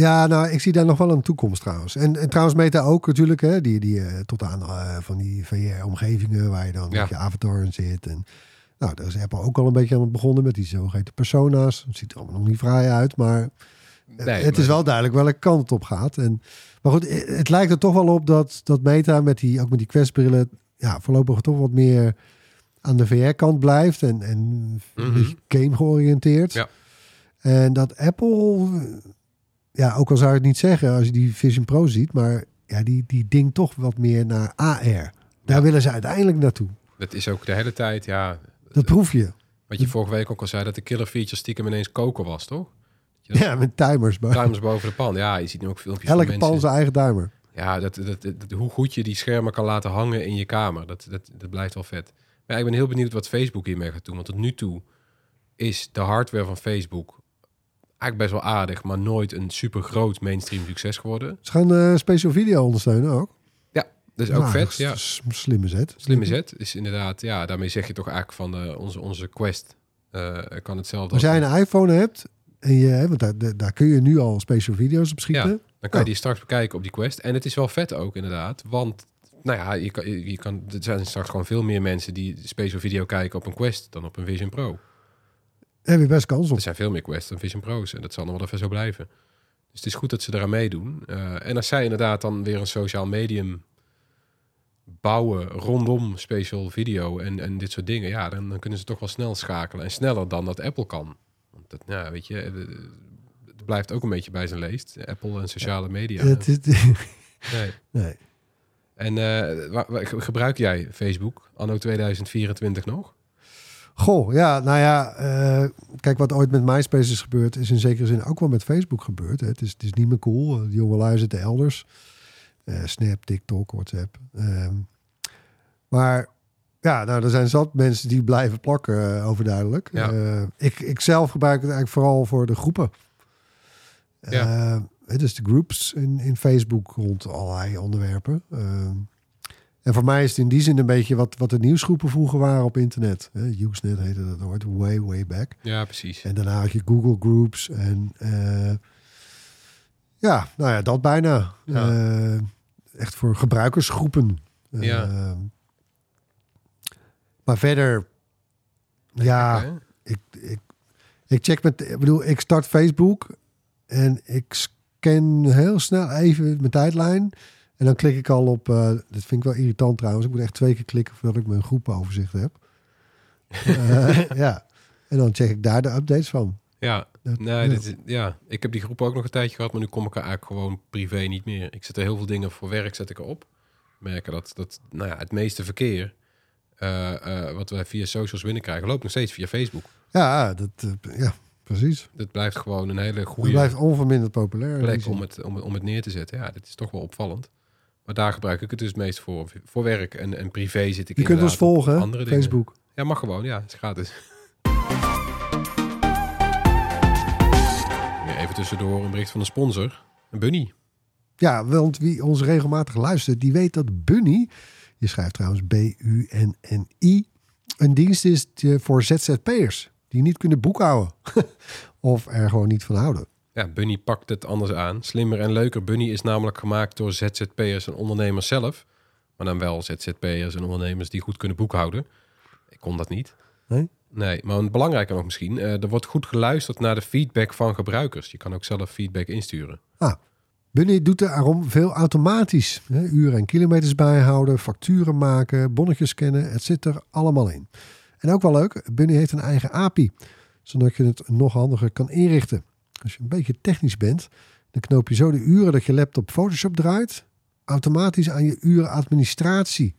ja, nou, ik zie daar nog wel een toekomst trouwens. En, en trouwens Meta ook natuurlijk, hè, die, die eh, tot aan eh, van die VR-omgevingen waar je dan Ja. met je avatar in zit. En nou, daar is Apple ook al een beetje aan het begonnen met die zogeheten persona's. Het ziet er allemaal nog niet fraai uit, maar Nee, het is wel duidelijk welke kant het op gaat. En, maar goed, eh, het lijkt er toch wel op dat, dat Meta met die, ook met die Quest-brillen, ja, voorlopig toch wat meer aan de VR-kant blijft en, en Mhm. game georiënteerd. Ja. En dat Apple, ja, ook al zou je het niet zeggen als je die Vision Pro ziet, maar ja, die, die ding toch wat meer naar AR. Daar Ja. willen ze uiteindelijk naartoe. dat is ook de hele tijd, ja... Dat proef je. Wat je vorige week ook al zei, dat de killer feature stiekem ineens koken was, toch? Ja, met timers. Maar Timers boven de pan. Ja, je ziet nu ook filmpjes elke van pan mensen. zijn eigen timer. Ja, dat, dat, hoe goed je die schermen kan laten hangen in je kamer. Dat, dat, dat blijft wel vet. Ja, ik ben heel benieuwd wat Facebook hiermee gaat doen. Want tot nu toe is de hardware van Facebook eigenlijk best wel aardig, maar nooit een super groot mainstream succes geworden. Ze gaan eh special video ondersteunen ook. Ja, dus ook Nou, vet. dat is Ja, slimme zet. slimme zet. Is inderdaad, ja, daarmee zeg je toch eigenlijk van eh, onze, onze Quest eh, kan hetzelfde. Als jij een iPhone hebt, en je, want daar, daar- kun je nu al special video's op schieten. Ja. Dan kan je die straks bekijken op die Quest. En het is wel vet ook inderdaad, want nou ja, je kan, je je kan, er zijn straks gewoon veel meer mensen die special video kijken op een Quest dan op een Vision Pro. Heb je best kans op. Er zijn veel meer Quest dan Vision Pro's en dat zal nog wel even zo blijven. Dus het is goed dat ze eraan meedoen. Eh, en als zij inderdaad dan weer een sociaal medium bouwen rondom special video en, en dit soort dingen, ja, dan, dan kunnen ze toch wel snel schakelen en sneller dan dat Apple kan. Want dat, nou, weet je, eh, het blijft ook een beetje bij zijn leest. Apple en sociale media. Is- [laughs] Nee. nee. En eh, gebruik jij Facebook anno 2024 nog? Goh, ja, nou ja, eh, kijk wat ooit met MySpace is gebeurd, is in zekere zin ook wel met Facebook gebeurd. Hè. Het, is, het is niet meer cool. De jonge lui zitten elders. Eh, Snap, TikTok, WhatsApp. Ehm, maar ja, nou, er zijn zat mensen die blijven plakken, eh, overduidelijk. Ja. Ik, ik zelf gebruik het eigenlijk vooral voor de groepen. Ja. Het is de groups in, in Facebook rond allerlei onderwerpen. En voor mij is het in die zin een beetje wat, wat de nieuwsgroepen vroeger waren op internet. Hè, Usenet heette dat ooit, way, way back. Ja, precies. En daarna had je Google Groups en eh, ja, nou ja, dat bijna. Ja. Eh, echt voor gebruikersgroepen. Eh, Ja. maar verder, ja, Hè? ik, ik, ik check met, ik bedoel, ik start Facebook en ik scan heel snel even mijn tijdlijn. En dan klik ik al op, eh dat vind ik wel irritant trouwens. Ik moet echt twee keer klikken voordat ik mijn groepenoverzicht heb. Eh, [laughs] ja, en dan check ik daar de updates van. Ja, Dat- nee, ja. dit is- ja, ik heb die groep ook nog een tijdje gehad, maar nu kom ik er eigenlijk gewoon privé niet meer. Ik zet er heel veel dingen voor werk zet ik erop. Merken dat, dat nou ja, het meeste verkeer eh, wat wij via socials binnenkrijgen, loopt nog steeds via Facebook. Ja, dat, ja precies. Dat blijft gewoon een hele Het goede blijft onverminderd populair. plek om het, om, het- om het neer te zetten. Ja, dit is toch wel opvallend. Maar daar gebruik ik het dus het meest voor. Voor werk en, en privé zit ik Je kunt ons volgen, dingen. Facebook. Ja, mag gewoon. Ja, het is gratis. Even tussendoor een bericht van een sponsor. Een bunny. Ja, want wie ons regelmatig luistert, die weet dat Bunny, je schrijft trouwens B-U-N-N-I, een dienst is voor ZZP'ers die niet kunnen boekhouden. [laughs] of er gewoon niet van houden. Ja, Bunny pakt het anders aan. Slimmer en leuker. Bunny is namelijk gemaakt door ZZP'ers en ondernemers zelf. Maar dan wel ZZP'ers en ondernemers die goed kunnen boekhouden. Ik kon dat niet. Nee? Nee, maar een belangrijker nog misschien. eh, er wordt goed geluisterd naar de feedback van gebruikers. Je kan ook zelf feedback insturen. Ah, Bunny doet daarom veel automatisch. Hè, uren en kilometers bijhouden, facturen maken, bonnetjes scannen. Het zit er allemaal in. En ook wel leuk, Bunny heeft een eigen API. Zodat je het nog handiger kan inrichten. Als je een beetje technisch bent, dan knoop je zo de uren dat je laptop Photoshop draait... automatisch aan je uren administratie.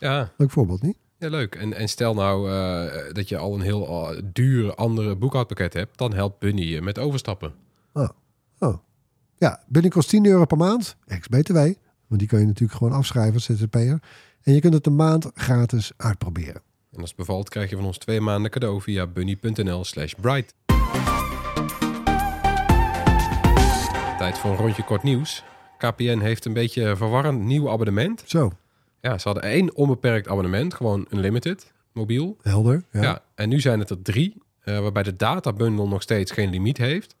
Ja, Leuk voorbeeld, niet? ja leuk. En, en stel nou eh, dat je al een heel eh, duur andere boekhoudpakket hebt. Dan helpt Bunny je met overstappen. Oh. Ja, Bunny kost 10 euro per maand, ex-BTW. Want die kun je natuurlijk gewoon afschrijven als ZZP'er. En je kunt het een maand gratis uitproberen. En als het bevalt krijg je van ons twee maanden cadeau via bunny.nl slash bright. Tijd voor een rondje kort nieuws. KPN heeft een beetje een verwarrend nieuw abonnement. Zo, Ja, ze hadden één onbeperkt abonnement, gewoon unlimited, mobiel. helder. Ja. Ja. en nu zijn het er drie, eh, waarbij de databundel nog steeds geen limiet heeft,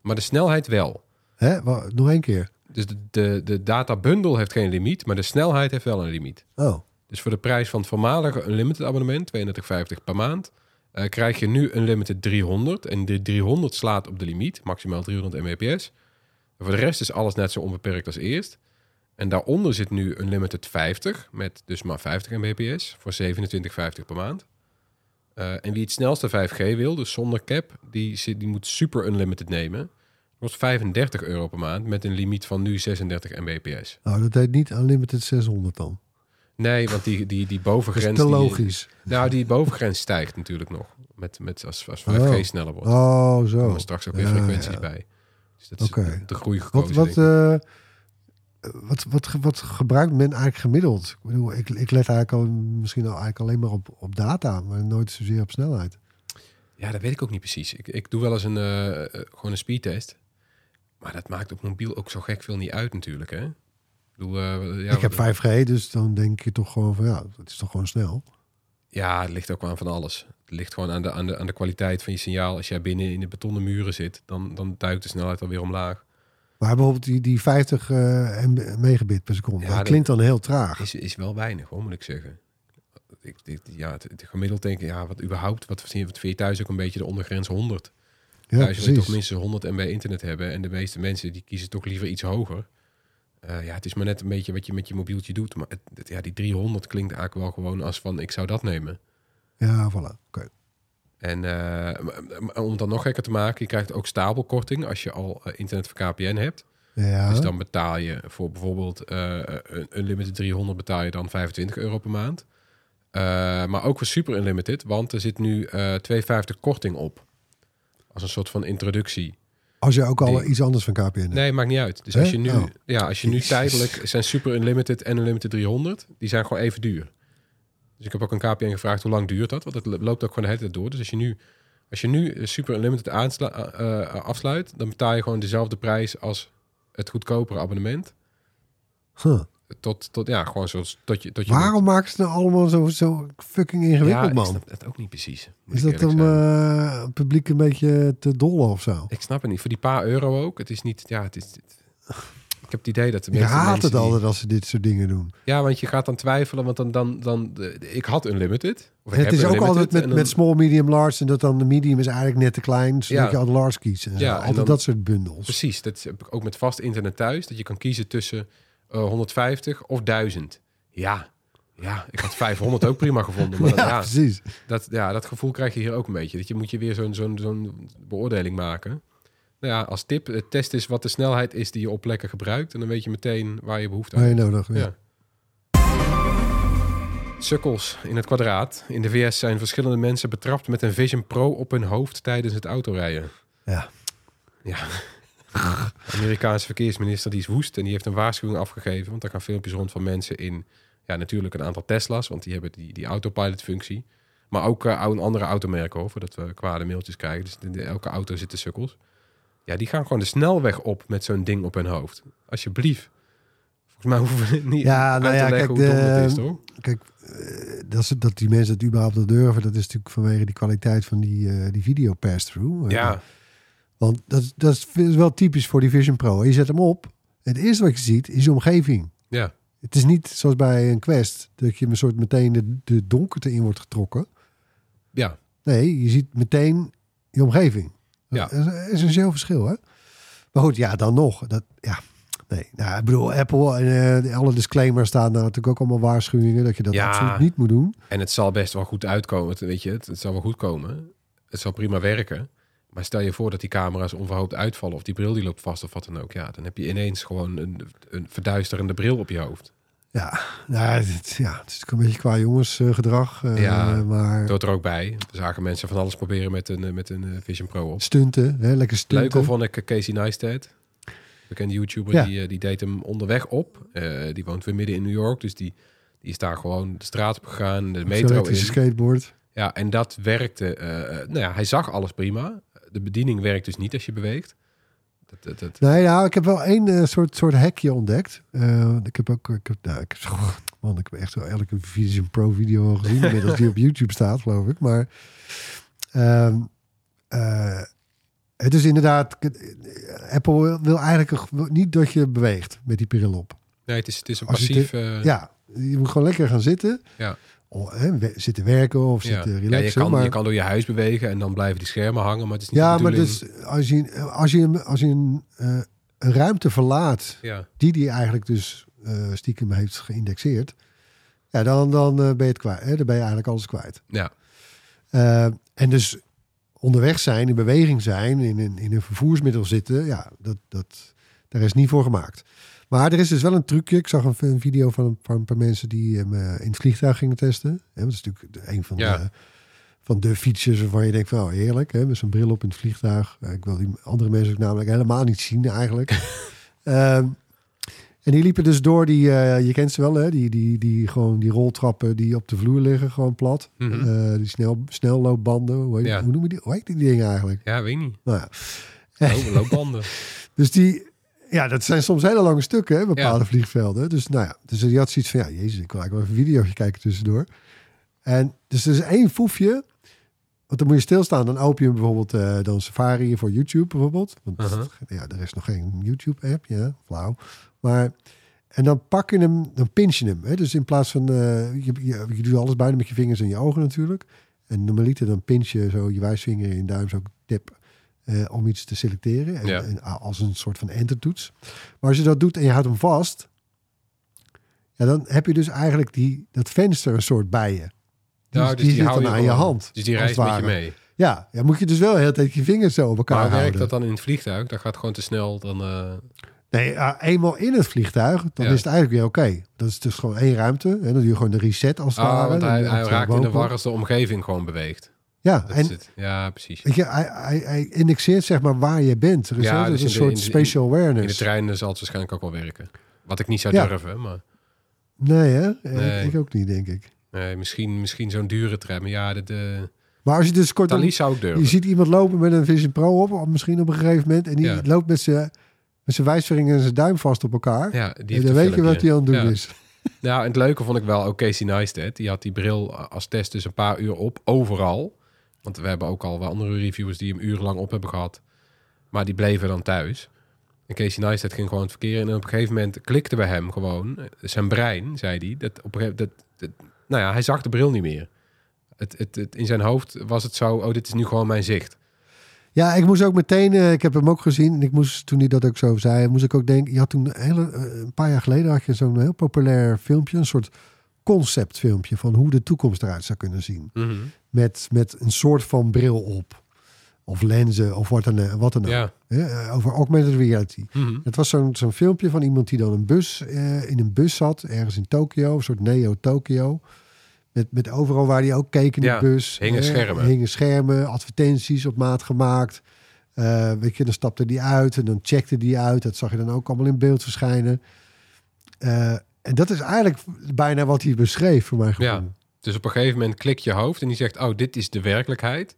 maar de snelheid wel. Hè? Nog één keer. Dus de, de, de databundel heeft geen limiet, maar de snelheid heeft wel een limiet. Oh, Dus voor de prijs van het voormalige Unlimited abonnement, 32,50 per maand, eh, krijg je nu Unlimited 300. En de 300 slaat op de limiet, maximaal 300 mbps. Voor de rest is alles net zo onbeperkt als eerst. En daaronder zit nu Unlimited 50, met dus maar 50 mbps, voor 27,50 per maand. Eh, en wie het snelste 5G wil, dus zonder cap, die, zit- die moet Super Unlimited nemen. Kost 35 euro per maand met een limiet van nu 36 mbps. nou dat heet niet Unlimited 600 dan. Nee, want die, die, die Dat bovengrens... is te die- logisch. nou, die bovengrens stijgt natuurlijk nog. Met, met als, als 5G Oh. sneller wordt. Oh, Er zo. komen straks ook weer Ja, frequenties ja. bij. Dus dat is Oké. de, groei Wat, wat, eh, wat, wat, ge- wat gebruikt men eigenlijk gemiddeld? Ik bedoel, ik, ik let eigenlijk al, misschien al eigenlijk alleen maar op, op data, maar nooit zozeer op snelheid. Ja, dat weet ik ook niet precies. Ik, ik doe wel eens een, eh, eh, gewoon een speedtest. Maar dat maakt op mobiel ook zo gek veel niet uit natuurlijk, hè? Ik, bedoel, ja, ik heb wat- 5G, dus dan denk je toch gewoon van ja, het is toch gewoon snel. Ja, het ligt ook aan van alles. Het ligt gewoon aan de, aan de, aan de kwaliteit van je signaal. Als jij binnen in de betonnen muren zit, dan, dan duikt de snelheid alweer omlaag. Maar bijvoorbeeld die, die 50 eh, MB megabit per seconde, Ja, dat klinkt dan heel traag. Is, is wel weinig, hoor, moet ik zeggen. Ik, ja, het, het gemiddeld denk ik, ja, wat überhaupt, wat, wat vind je thuis ook een beetje de ondergrens 100? Ja, thuis wil je toch minstens 100 MB internet hebben. En de meeste mensen die kiezen toch liever iets hoger. Eh, ja, het is maar net een beetje wat je met je mobieltje doet. Maar het, het- ja, die 300 klinkt eigenlijk wel gewoon als van, ik zou dat nemen. Ja, voilà. Oké. En eh, om het dan nog gekker te maken, je krijgt ook stapelkorting als je al eh, internet voor KPN hebt. Ja, Dus dan betaal je voor bijvoorbeeld een Unlimited 300 betaal je dan 25 euro per maand. Maar ook voor Super Unlimited, want er zit nu eh 2,50 korting op. Als een soort van introductie. Als je ook al die- iets anders van KPN hebt. Nee, maakt niet uit. Dus Hè? als je nu, Oh. ja, als je nu tijdelijk zijn Super Unlimited en Unlimited 300, die zijn gewoon even duur. Dus ik heb ook een KPN gevraagd hoe lang duurt dat, want het loopt ook gewoon de hele tijd door. Dus als je nu, als je nu Super Unlimited aansla, eh, afsluit, dan betaal je gewoon dezelfde prijs als het goedkopere abonnement. Huh. Tot, tot ja, gewoon zoals tot je, tot je Waarom maken ze nou allemaal zo, zo fucking ja, ingewikkeld, ik man? snap het ook niet precies. Is ik dat om eh, het publiek een beetje te dollen of zo? Ik snap het niet. Voor die paar euro ook. Het is niet, ja, het is. het- ik heb het idee dat de Ik meeste haat mensen het die- altijd als ze dit soort dingen doen. Ja, want je gaat dan twijfelen, want dan, dan, dan ik had Unlimited. Of ik Het is ook altijd met, dan- met small, medium, large. En dat dan de medium is eigenlijk net te klein. Zodat Ja. je altijd large kiest. En zo. Ja, en dan- dat soort bundels. Precies, dat heb ik ook met vast internet thuis. Dat je kan kiezen tussen eh, 150 of 1000. Ja, ja, ik had 500 ook prima gevonden. Maar [laughs] Ja, dan, ja, precies. dat, ja, dat gevoel krijg je hier ook een beetje. Dat je moet je weer zo'n zo'n zo'n beoordeling maken. Nou ja, als tip, het test is wat de snelheid is die je op plekken gebruikt. En dan weet je meteen waar je behoefte aan Waar je hebt. nodig. Ja. Ja. Sukkels in het kwadraat. In de VS zijn verschillende mensen betrapt met een Vision Pro op hun hoofd tijdens het autorijden. Ja. Ja. De Amerikaanse verkeersminister die is woest en die heeft een waarschuwing afgegeven. Want daar gaan filmpjes rond van mensen in, ja, natuurlijk een aantal Tesla's, want die hebben die, die autopilot-functie. Maar ook eh, oude- andere automerken, hoor, voordat we kwade mailtjes krijgen. Dus in de- elke auto zitten sukkels. Ja, die gaan gewoon de snelweg op met zo'n ding op hun hoofd. Alsjeblieft. Volgens mij hoeven we niet Ja, nou ja, kijk, de- is, toch? Kijk, eh, dat, dat die mensen het überhaupt durven, dat is natuurlijk vanwege die kwaliteit van die, eh, die video pass-through. Eh, Ja, Want dat, is- dat is wel typisch voor die Vision Pro. Je zet hem op. Het eerste wat je ziet is je omgeving. ja, Het is niet zoals bij een Quest dat je een soort meteen de, de donkerte in wordt getrokken. ja. Nee, je ziet meteen je omgeving. Ja. Dat is een essentieel verschil, hè? Maar goed, ja, dan nog. Dat, ja, nee. Nou, ik bedoel, Apple en eh, alle disclaimers staan daar natuurlijk ook allemaal waarschuwingen dat je dat Ja. absoluut niet moet doen. En het zal best wel goed uitkomen, weet je. Het, het zal wel goed komen. Het zal prima werken. Maar stel je voor dat die camera's onverhoopt uitvallen... of die bril die loopt vast of wat dan ook. Ja, dan heb je ineens gewoon een, een verduisterende bril op je hoofd. Ja, nou, het, ja, het is natuurlijk een beetje qua jongensgedrag. eh Ja. maar hoort er ook bij. Er zagen mensen van alles proberen met een, eh, met een eh, Vision Pro op. stunten, hè, lekker stunten. Leuker vond ik Casey Neistat. Bekende YouTuber, Ja. die, die deed hem onderweg op. Die woont weer midden in New York, dus die, die is daar gewoon de straat op gegaan, de metro in. skateboard. Ja, en dat werkte. nou ja, hij zag alles prima. De bediening werkt dus niet als je beweegt. Dat, dat, dat, Nee, nou, ik heb wel één eh, soort, soort hekje ontdekt. Eh, ik heb ook, ik heb, nou, ik, heb- [laughs] man, ik heb echt wel elke Vision Pro video al gezien, inmiddels die op [laughs] YouTube staat, geloof ik. Maar ehm, eh, het is inderdaad, Apple wil, eigenlijk niet dat je beweegt met die bril op. nee, het is, het is een Als passief... Ja, je moet gewoon lekker gaan zitten. Ja. Oh, hè, zitten werken of ja. zitten Ja, relaxen. je, kan, maar, je kan door je huis bewegen en dan blijven die schermen hangen, maar het is niet ja, maar dus als je, als je, als je een, eh, een ruimte verlaat Ja, die die eigenlijk dus eh, stiekem heeft geïndexeerd, ja, dan, dan eh, ben je het kwijt. Hè? Dan ben je eigenlijk alles kwijt. ja, en dus onderweg zijn, in beweging zijn, in een, in een vervoersmiddel zitten, ja, dat, dat, daar is niet voor gemaakt. Maar er is dus wel een trucje. Ik zag een, een video van een, van een paar mensen die hem eh, in het vliegtuig gingen testen. Hè, dat is natuurlijk een van, Ja. de, van de features waarvan je denkt van, oh, heerlijk, hè, met zo'n bril op in het vliegtuig. Eh, ik wil die andere mensen ook namelijk helemaal niet zien eigenlijk. [laughs] Ehm, En die liepen dus door die, eh, je kent ze wel, hè? Die, die, die, gewoon die roltrappen die op de vloer liggen, gewoon plat. Mhm. Die snel, snelloopbanden, hoe, heet, Ja. hoe noemen die, hoe heet die dingen eigenlijk? Ja, weet niet. Nou ja. Loop- Loopbanden. [laughs] Dus die, ja, dat zijn soms hele lange stukken, hè, bepaalde Ja. vliegvelden. Dus nou ja, dus die had zoiets van, ja, jezus, ik wil eigenlijk wel even een videootje kijken tussendoor. En dus er is één foefje, want dan moet je stilstaan. Dan open je bijvoorbeeld eh, dan Safari voor YouTube bijvoorbeeld. Want Uh-huh. ja, er is nog geen YouTube-app, ja, flauw. Maar, en dan pak je hem, dan pinch je hem. Hè? Dus in plaats van, eh, je, je, je doet alles bijna met je vingers en je ogen natuurlijk. En normaliter dan pinch je zo je wijsvinger en je duim zo tip eh, om iets te selecteren. En, Ja. en als een soort van entertoets. Maar als je dat doet en je houdt hem vast, ja, dan heb je dus eigenlijk die, dat venster een soort bij je. Die, Ja, dus die, hou dan aan je hand. Dus die reist met je mee. Ja, ja, moet je dus wel de hele tijd je vingers zo op elkaar Maar houden. werkt dat dan in het vliegtuig? Dat gaat gewoon te snel. Dan, eh, Nee, ja, eenmaal in het vliegtuig, dan Ja. is het eigenlijk weer oké. Dat is dus gewoon één ruimte. En dan doe je gewoon de reset als het Ah, ware. want hij, raakt in de war als de omgeving gewoon beweegt. Ja, Dat en het. Ja, precies. weet je, hij, hij, hij indexeert zeg maar waar je bent. Er is Ja, dus een in de- soort in de- spatial In de awareness. trein zal het waarschijnlijk ook wel werken. Wat ik niet zou Ja. durven, maar Nee, hè? Eh, Nee. Ik ook niet, denk ik. nee, misschien, misschien zo'n dure trein. Maar ja, de, de Maar als je dus kort... Zou ik durven. Je ziet iemand lopen met een Vision Pro op, of misschien op een gegeven moment. En die Ja. loopt met zijn met zijn wijsvinger en zijn duim vast op elkaar. ja, die en dan weet je wat hij aan het doen is. Nou, en het leuke vond ik wel ook Casey Neistat. Die had die bril als test dus een paar uur op, overal. Want we hebben ook al wel andere reviewers die hem urenlang op hebben gehad. Maar die bleven dan thuis. En Casey Neistat ging gewoon het verkeer. En op een gegeven moment klikte bij hem gewoon, zijn brein, zei hij. Dat op een gegeven dat, dat, nou ja, hij zag de bril niet meer. Het, het, het, in zijn hoofd was het zo, oh, dit is nu gewoon mijn zicht. Ja, ik moest ook meteen, eh, ik heb hem ook gezien. En ik moest, toen hij dat ook zo zei, moest ik ook denken. Je had toen een, hele, eh, een paar jaar geleden had je zo'n heel populair filmpje. Een soort conceptfilmpje van hoe de toekomst eruit zou kunnen zien. Met, met een soort van bril op. Of lenzen, of wat dan, wat dan ook. Ja. Eh, over augmented reality. Mhm. Het was zo'n zo'n filmpje van iemand die dan een bus, eh, in een bus zat, ergens in Tokio, een soort Neo-Tokio. Met, met overal waar hij ook keek in Ja, de bus. hingen eh, schermen. Hingen schermen, advertenties op maat gemaakt. Eh, weet je, dan stapte die uit en dan checkte die uit. Dat zag je dan ook allemaal in beeld verschijnen. Eh, en dat is eigenlijk bijna wat hij beschreef voor mijn gevoel. Ja. Dus op een gegeven moment klikt je hoofd en die zegt, oh, dit is de werkelijkheid.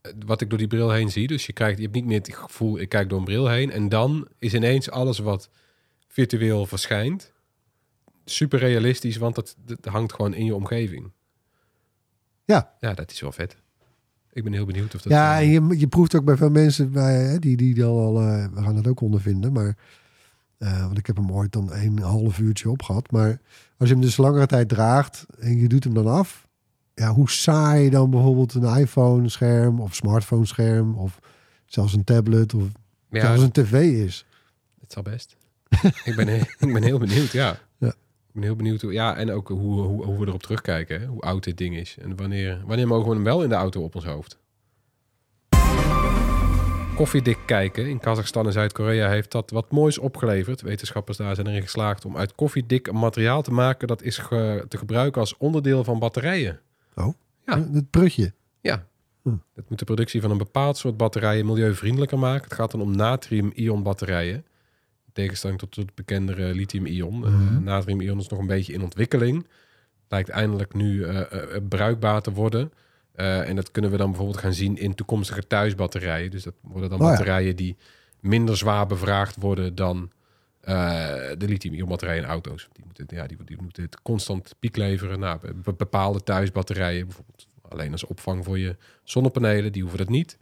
Eh, Wat ik door die bril heen zie. Dus je, krijgt, je hebt niet meer het gevoel, ik kijk door een bril heen. En dan is ineens alles wat virtueel verschijnt, super realistisch, want dat, dat hangt gewoon in je omgeving. Ja. Ja, dat is wel vet. Ik ben heel benieuwd of dat... Ja, eh, je, je proeft ook bij veel mensen bij, hè, die, die dan al, eh, we gaan het ook ondervinden, maar eh, want ik heb hem ooit dan een half uurtje op gehad. Maar als je hem dus langere tijd draagt en je doet hem dan af, ja, hoe saai dan bijvoorbeeld een iPhone-scherm of smartphone-scherm of zelfs een tablet of ja, zelfs een tv is. Het zal best. [laughs] ik, ben, heel- ik ben heel benieuwd, ja. Ja. Ik ben heel benieuwd hoe, ja, en ook hoe, hoe, hoe we erop terugkijken, hè? hoe oud dit ding is. En wanneer, wanneer mogen we hem wel in de auto op ons hoofd? Koffiedik kijken in Kazachstan en Zuid-Korea heeft dat wat moois opgeleverd. Wetenschappers daar zijn erin geslaagd om uit koffiedik een materiaal te maken dat is ge- te gebruiken als onderdeel van batterijen. Ja. Het prutje. Ja. Hm. Dat moet de productie van een bepaald soort batterijen milieuvriendelijker maken. Het gaat dan om natrium-ion batterijen. In tegenstelling tot het bekendere lithium-ion. Eh, Mhm. natrium-ion is nog een beetje in ontwikkeling. Lijkt eindelijk nu eh, eh, bruikbaar te worden. Eh, en dat kunnen we dan bijvoorbeeld gaan zien in toekomstige thuisbatterijen. Dus dat worden dan Oh ja. batterijen die minder zwaar bevraagd worden dan eh, de lithium-ion batterijen in auto's. Die moeten, ja, die, die moeten het constant piek leveren. Nou, be- bepaalde thuisbatterijen, bijvoorbeeld alleen als opvang voor je zonnepanelen, die hoeven dat niet.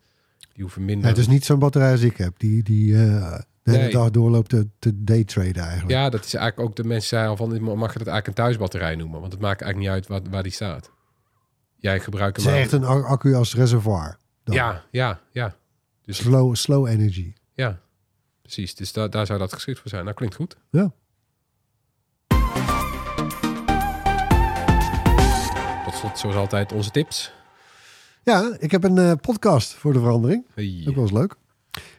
Die hoeven minder. Ja, het is niet zo'n batterij als ik heb, die, die eh, de hele Nee. dag doorloopt te, te daytraden eigenlijk. Ja, dat is eigenlijk ook de mensen zeiden al van, mag je dat eigenlijk een thuisbatterij noemen? Want het maakt eigenlijk niet uit waar, waar die staat. Jij gebruikt Het hem is echt een ac- accu als reservoir. dan. Ja, ja, ja. Dus Slow, slow energy. ja, precies. Dus daar daar zou dat geschikt voor zijn. Nou, klinkt goed. Ja. Tot slot, zoals altijd, onze tips. Ja, ik heb een eh, podcast voor de verandering. Hey. Ook wel eens leuk.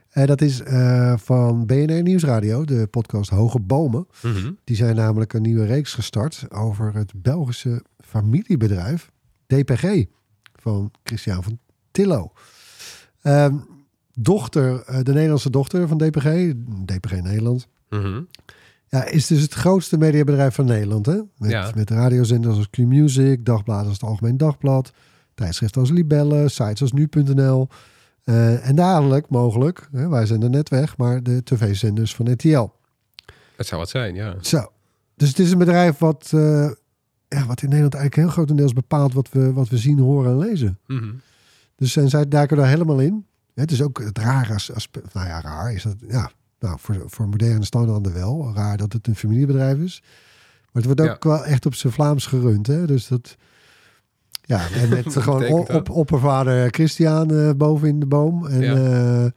En dat is eh, van BNR Nieuwsradio, de podcast Hoge Bomen. Mhm. Die zijn namelijk een nieuwe reeks gestart over het Belgische familiebedrijf DPG van Christian van Tillo. Ehm, dochter, eh, de Nederlandse dochter van DPG, DPG Nederland, Mhm. Ja, is dus het grootste mediabedrijf van Nederland. Hè? Met, Ja. met radiozenders als Q-Music, dagbladen als het Algemeen Dagblad, tijdschriften als Libelle, sites als Nu.nl. eh, en dadelijk, mogelijk, hè, wij zijn er net weg, maar de tv-zenders van RTL. Het zou wat zijn, ja. Zo. Dus het is een bedrijf wat, eh, ja, wat in Nederland eigenlijk heel grotendeels bepaalt wat we, wat we zien, horen en lezen. Mhm. Dus en zij duiken daar helemaal in. Het is ook het rare as- aspect. Nou ja, raar is dat. Ja, nou, voor, voor moderne standaarden wel. Raar dat het een familiebedrijf is. Maar het wordt ook wel echt op zijn Vlaams gerund. Hè? Dus dat. Ja, en met [laughs] gewoon op, oppervader Christian eh, boven in de boom. En Ja. ja,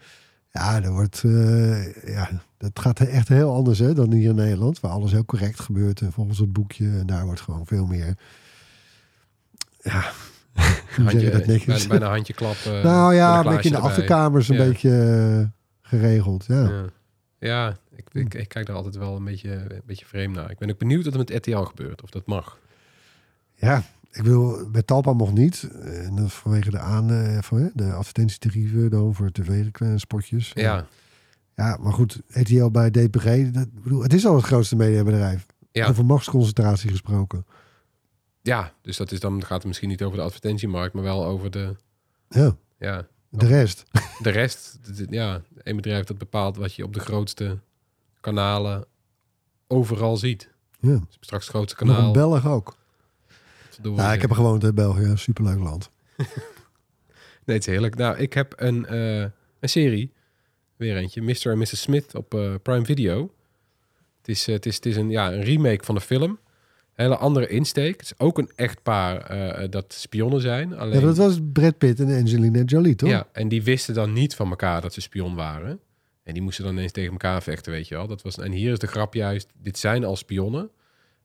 ja dat wordt. eh, ja, dat gaat echt heel anders hè, dan hier in Nederland. Waar alles heel correct gebeurt. En volgens het boekje. En daar wordt gewoon veel meer. Ja. [laughs] Hoe zeg je dat netjes? bijna, bijna handje klappen. [laughs] Nou ja, een beetje in de erbij. achterkamers een Ja. beetje eh, geregeld. Ja. Ja, ja ik, ik, ik kijk daar altijd wel een beetje, een beetje vreemd naar. Ik ben ook benieuwd wat er met RTL gebeurt, of dat mag. ja, ik wil bij Talpa mocht niet. En dat vanwege de, aan, eh, van, de advertentietarieven dan voor tv-spotjes. Ja, ja, maar goed, RTL bij DPG, dat, bedoel, het is al het grootste mediabedrijf. ja, Over machtsconcentratie gesproken. ja, dus dat is dan gaat het misschien niet over de advertentiemarkt, maar wel over de, Ja, ja, de rest. [laughs] de rest. Ja, een bedrijf dat bepaalt wat je op de grootste kanalen overal ziet. Ja. Dus straks grootste Nog kanaal. een Belg ook. Ja, ik heb gewoond in België. Superleuk land. [laughs] Nee, het is heerlijk. Nou, ik heb een, eh, een serie. Weer eentje. Mr. en Mrs. Smith op eh, Prime Video. Het is, eh, het is, het is een, ja, een remake van de film. Hele andere insteek. Het is ook een echtpaar dat spionnen zijn. Alleen, Ja, dat was Brad Pitt en Angelina Jolie, toch? Ja, en die wisten dan niet van elkaar dat ze spion waren. En die moesten dan ineens tegen elkaar vechten, weet je wel. Dat was, en hier is de grap juist, dit zijn al spionnen.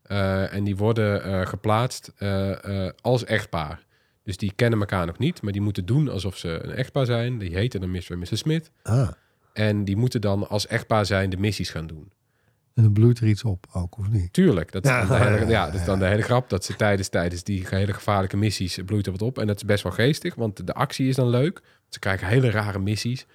Eh, en die worden eh, geplaatst eh, als echtpaar. Dus die kennen elkaar nog niet, maar die moeten doen alsof ze een echtpaar zijn. Die heten dan Mr. en Mrs. Smith. Ah, En die moeten dan als echtpaar zijn de missies gaan doen. en dan bloeit er iets op ook, of niet? Tuurlijk, dat is, Ja, dan, de hele, ja, ja, dat is dan de hele grap. Dat ze tijdens, tijdens die hele gevaarlijke missies bloeit er wat op. En dat is best wel geestig, want de actie is dan leuk. Ze krijgen hele rare missies.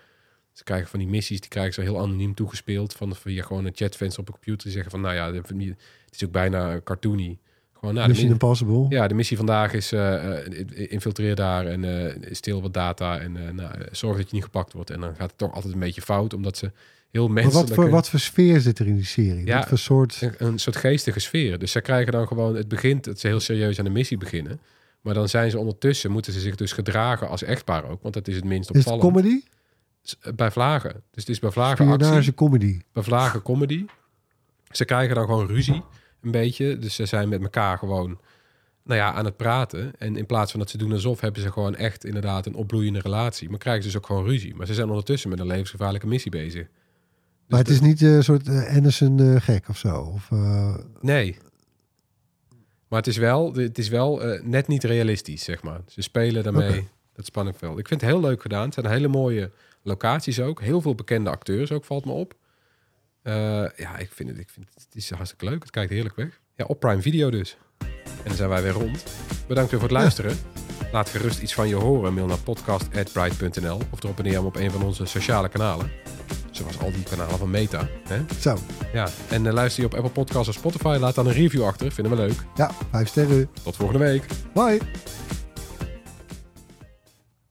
Ze krijgen van die missies, die krijgen ze heel anoniem toegespeeld. Van via gewoon een chatvenster op een computer. Die zeggen van, nou ja, het is ook bijna cartoony. Gewoon, nou, de, Mission mi- Impossible. ja, de missie vandaag is eh, infiltreer daar en eh stil wat data. En nou, zorg dat je niet gepakt wordt. En dan gaat het toch altijd een beetje fout, omdat ze heel Maar menselijk... wat voor, wat voor sfeer zit er in die serie? Ja, wat voor soort... een, een soort geestige sfeer. Dus ze krijgen dan gewoon, het begint dat ze heel serieus aan de missie beginnen. Maar dan zijn ze ondertussen, moeten ze zich dus gedragen als echtpaar ook. Want dat is het minst Is het opvallend. comedy? S- Bij vlagen. Dus het is bij vlagen actie, comedy. bij vlagen comedy. Ze krijgen dan gewoon ruzie, een beetje. Dus ze zijn met elkaar gewoon, nou ja, aan het praten. En in plaats van dat ze doen alsof, hebben ze gewoon echt inderdaad een opbloeiende relatie. Maar krijgen ze dus ook gewoon ruzie. Maar ze zijn ondertussen met een levensgevaarlijke missie bezig. Maar het is niet een soort eh, Anderson eh, gek of zo. Of, eh, Nee. Maar het is wel, het is wel eh, net niet realistisch, zeg maar. Ze spelen daarmee Oké. dat spanningsveld. Ik vind het heel leuk gedaan. Het zijn hele mooie locaties ook. Heel veel bekende acteurs ook, valt me op. Eh, ja, ik vind, het, ik vind het, het is hartstikke leuk. Het kijkt heerlijk weg. Ja, op Prime Video dus. En dan zijn wij weer rond. Bedankt weer voor het luisteren. Laat gerust iets van je horen. Mail naar podcast.bright.nl of drop een neer op een van onze sociale kanalen. Zoals al die kanalen van Meta. Hè? zo. Ja, en eh, luister je op Apple Podcasts of Spotify, laat dan een review achter. Vinden we leuk. Ja, vijf sterren. Tot volgende week. Bye.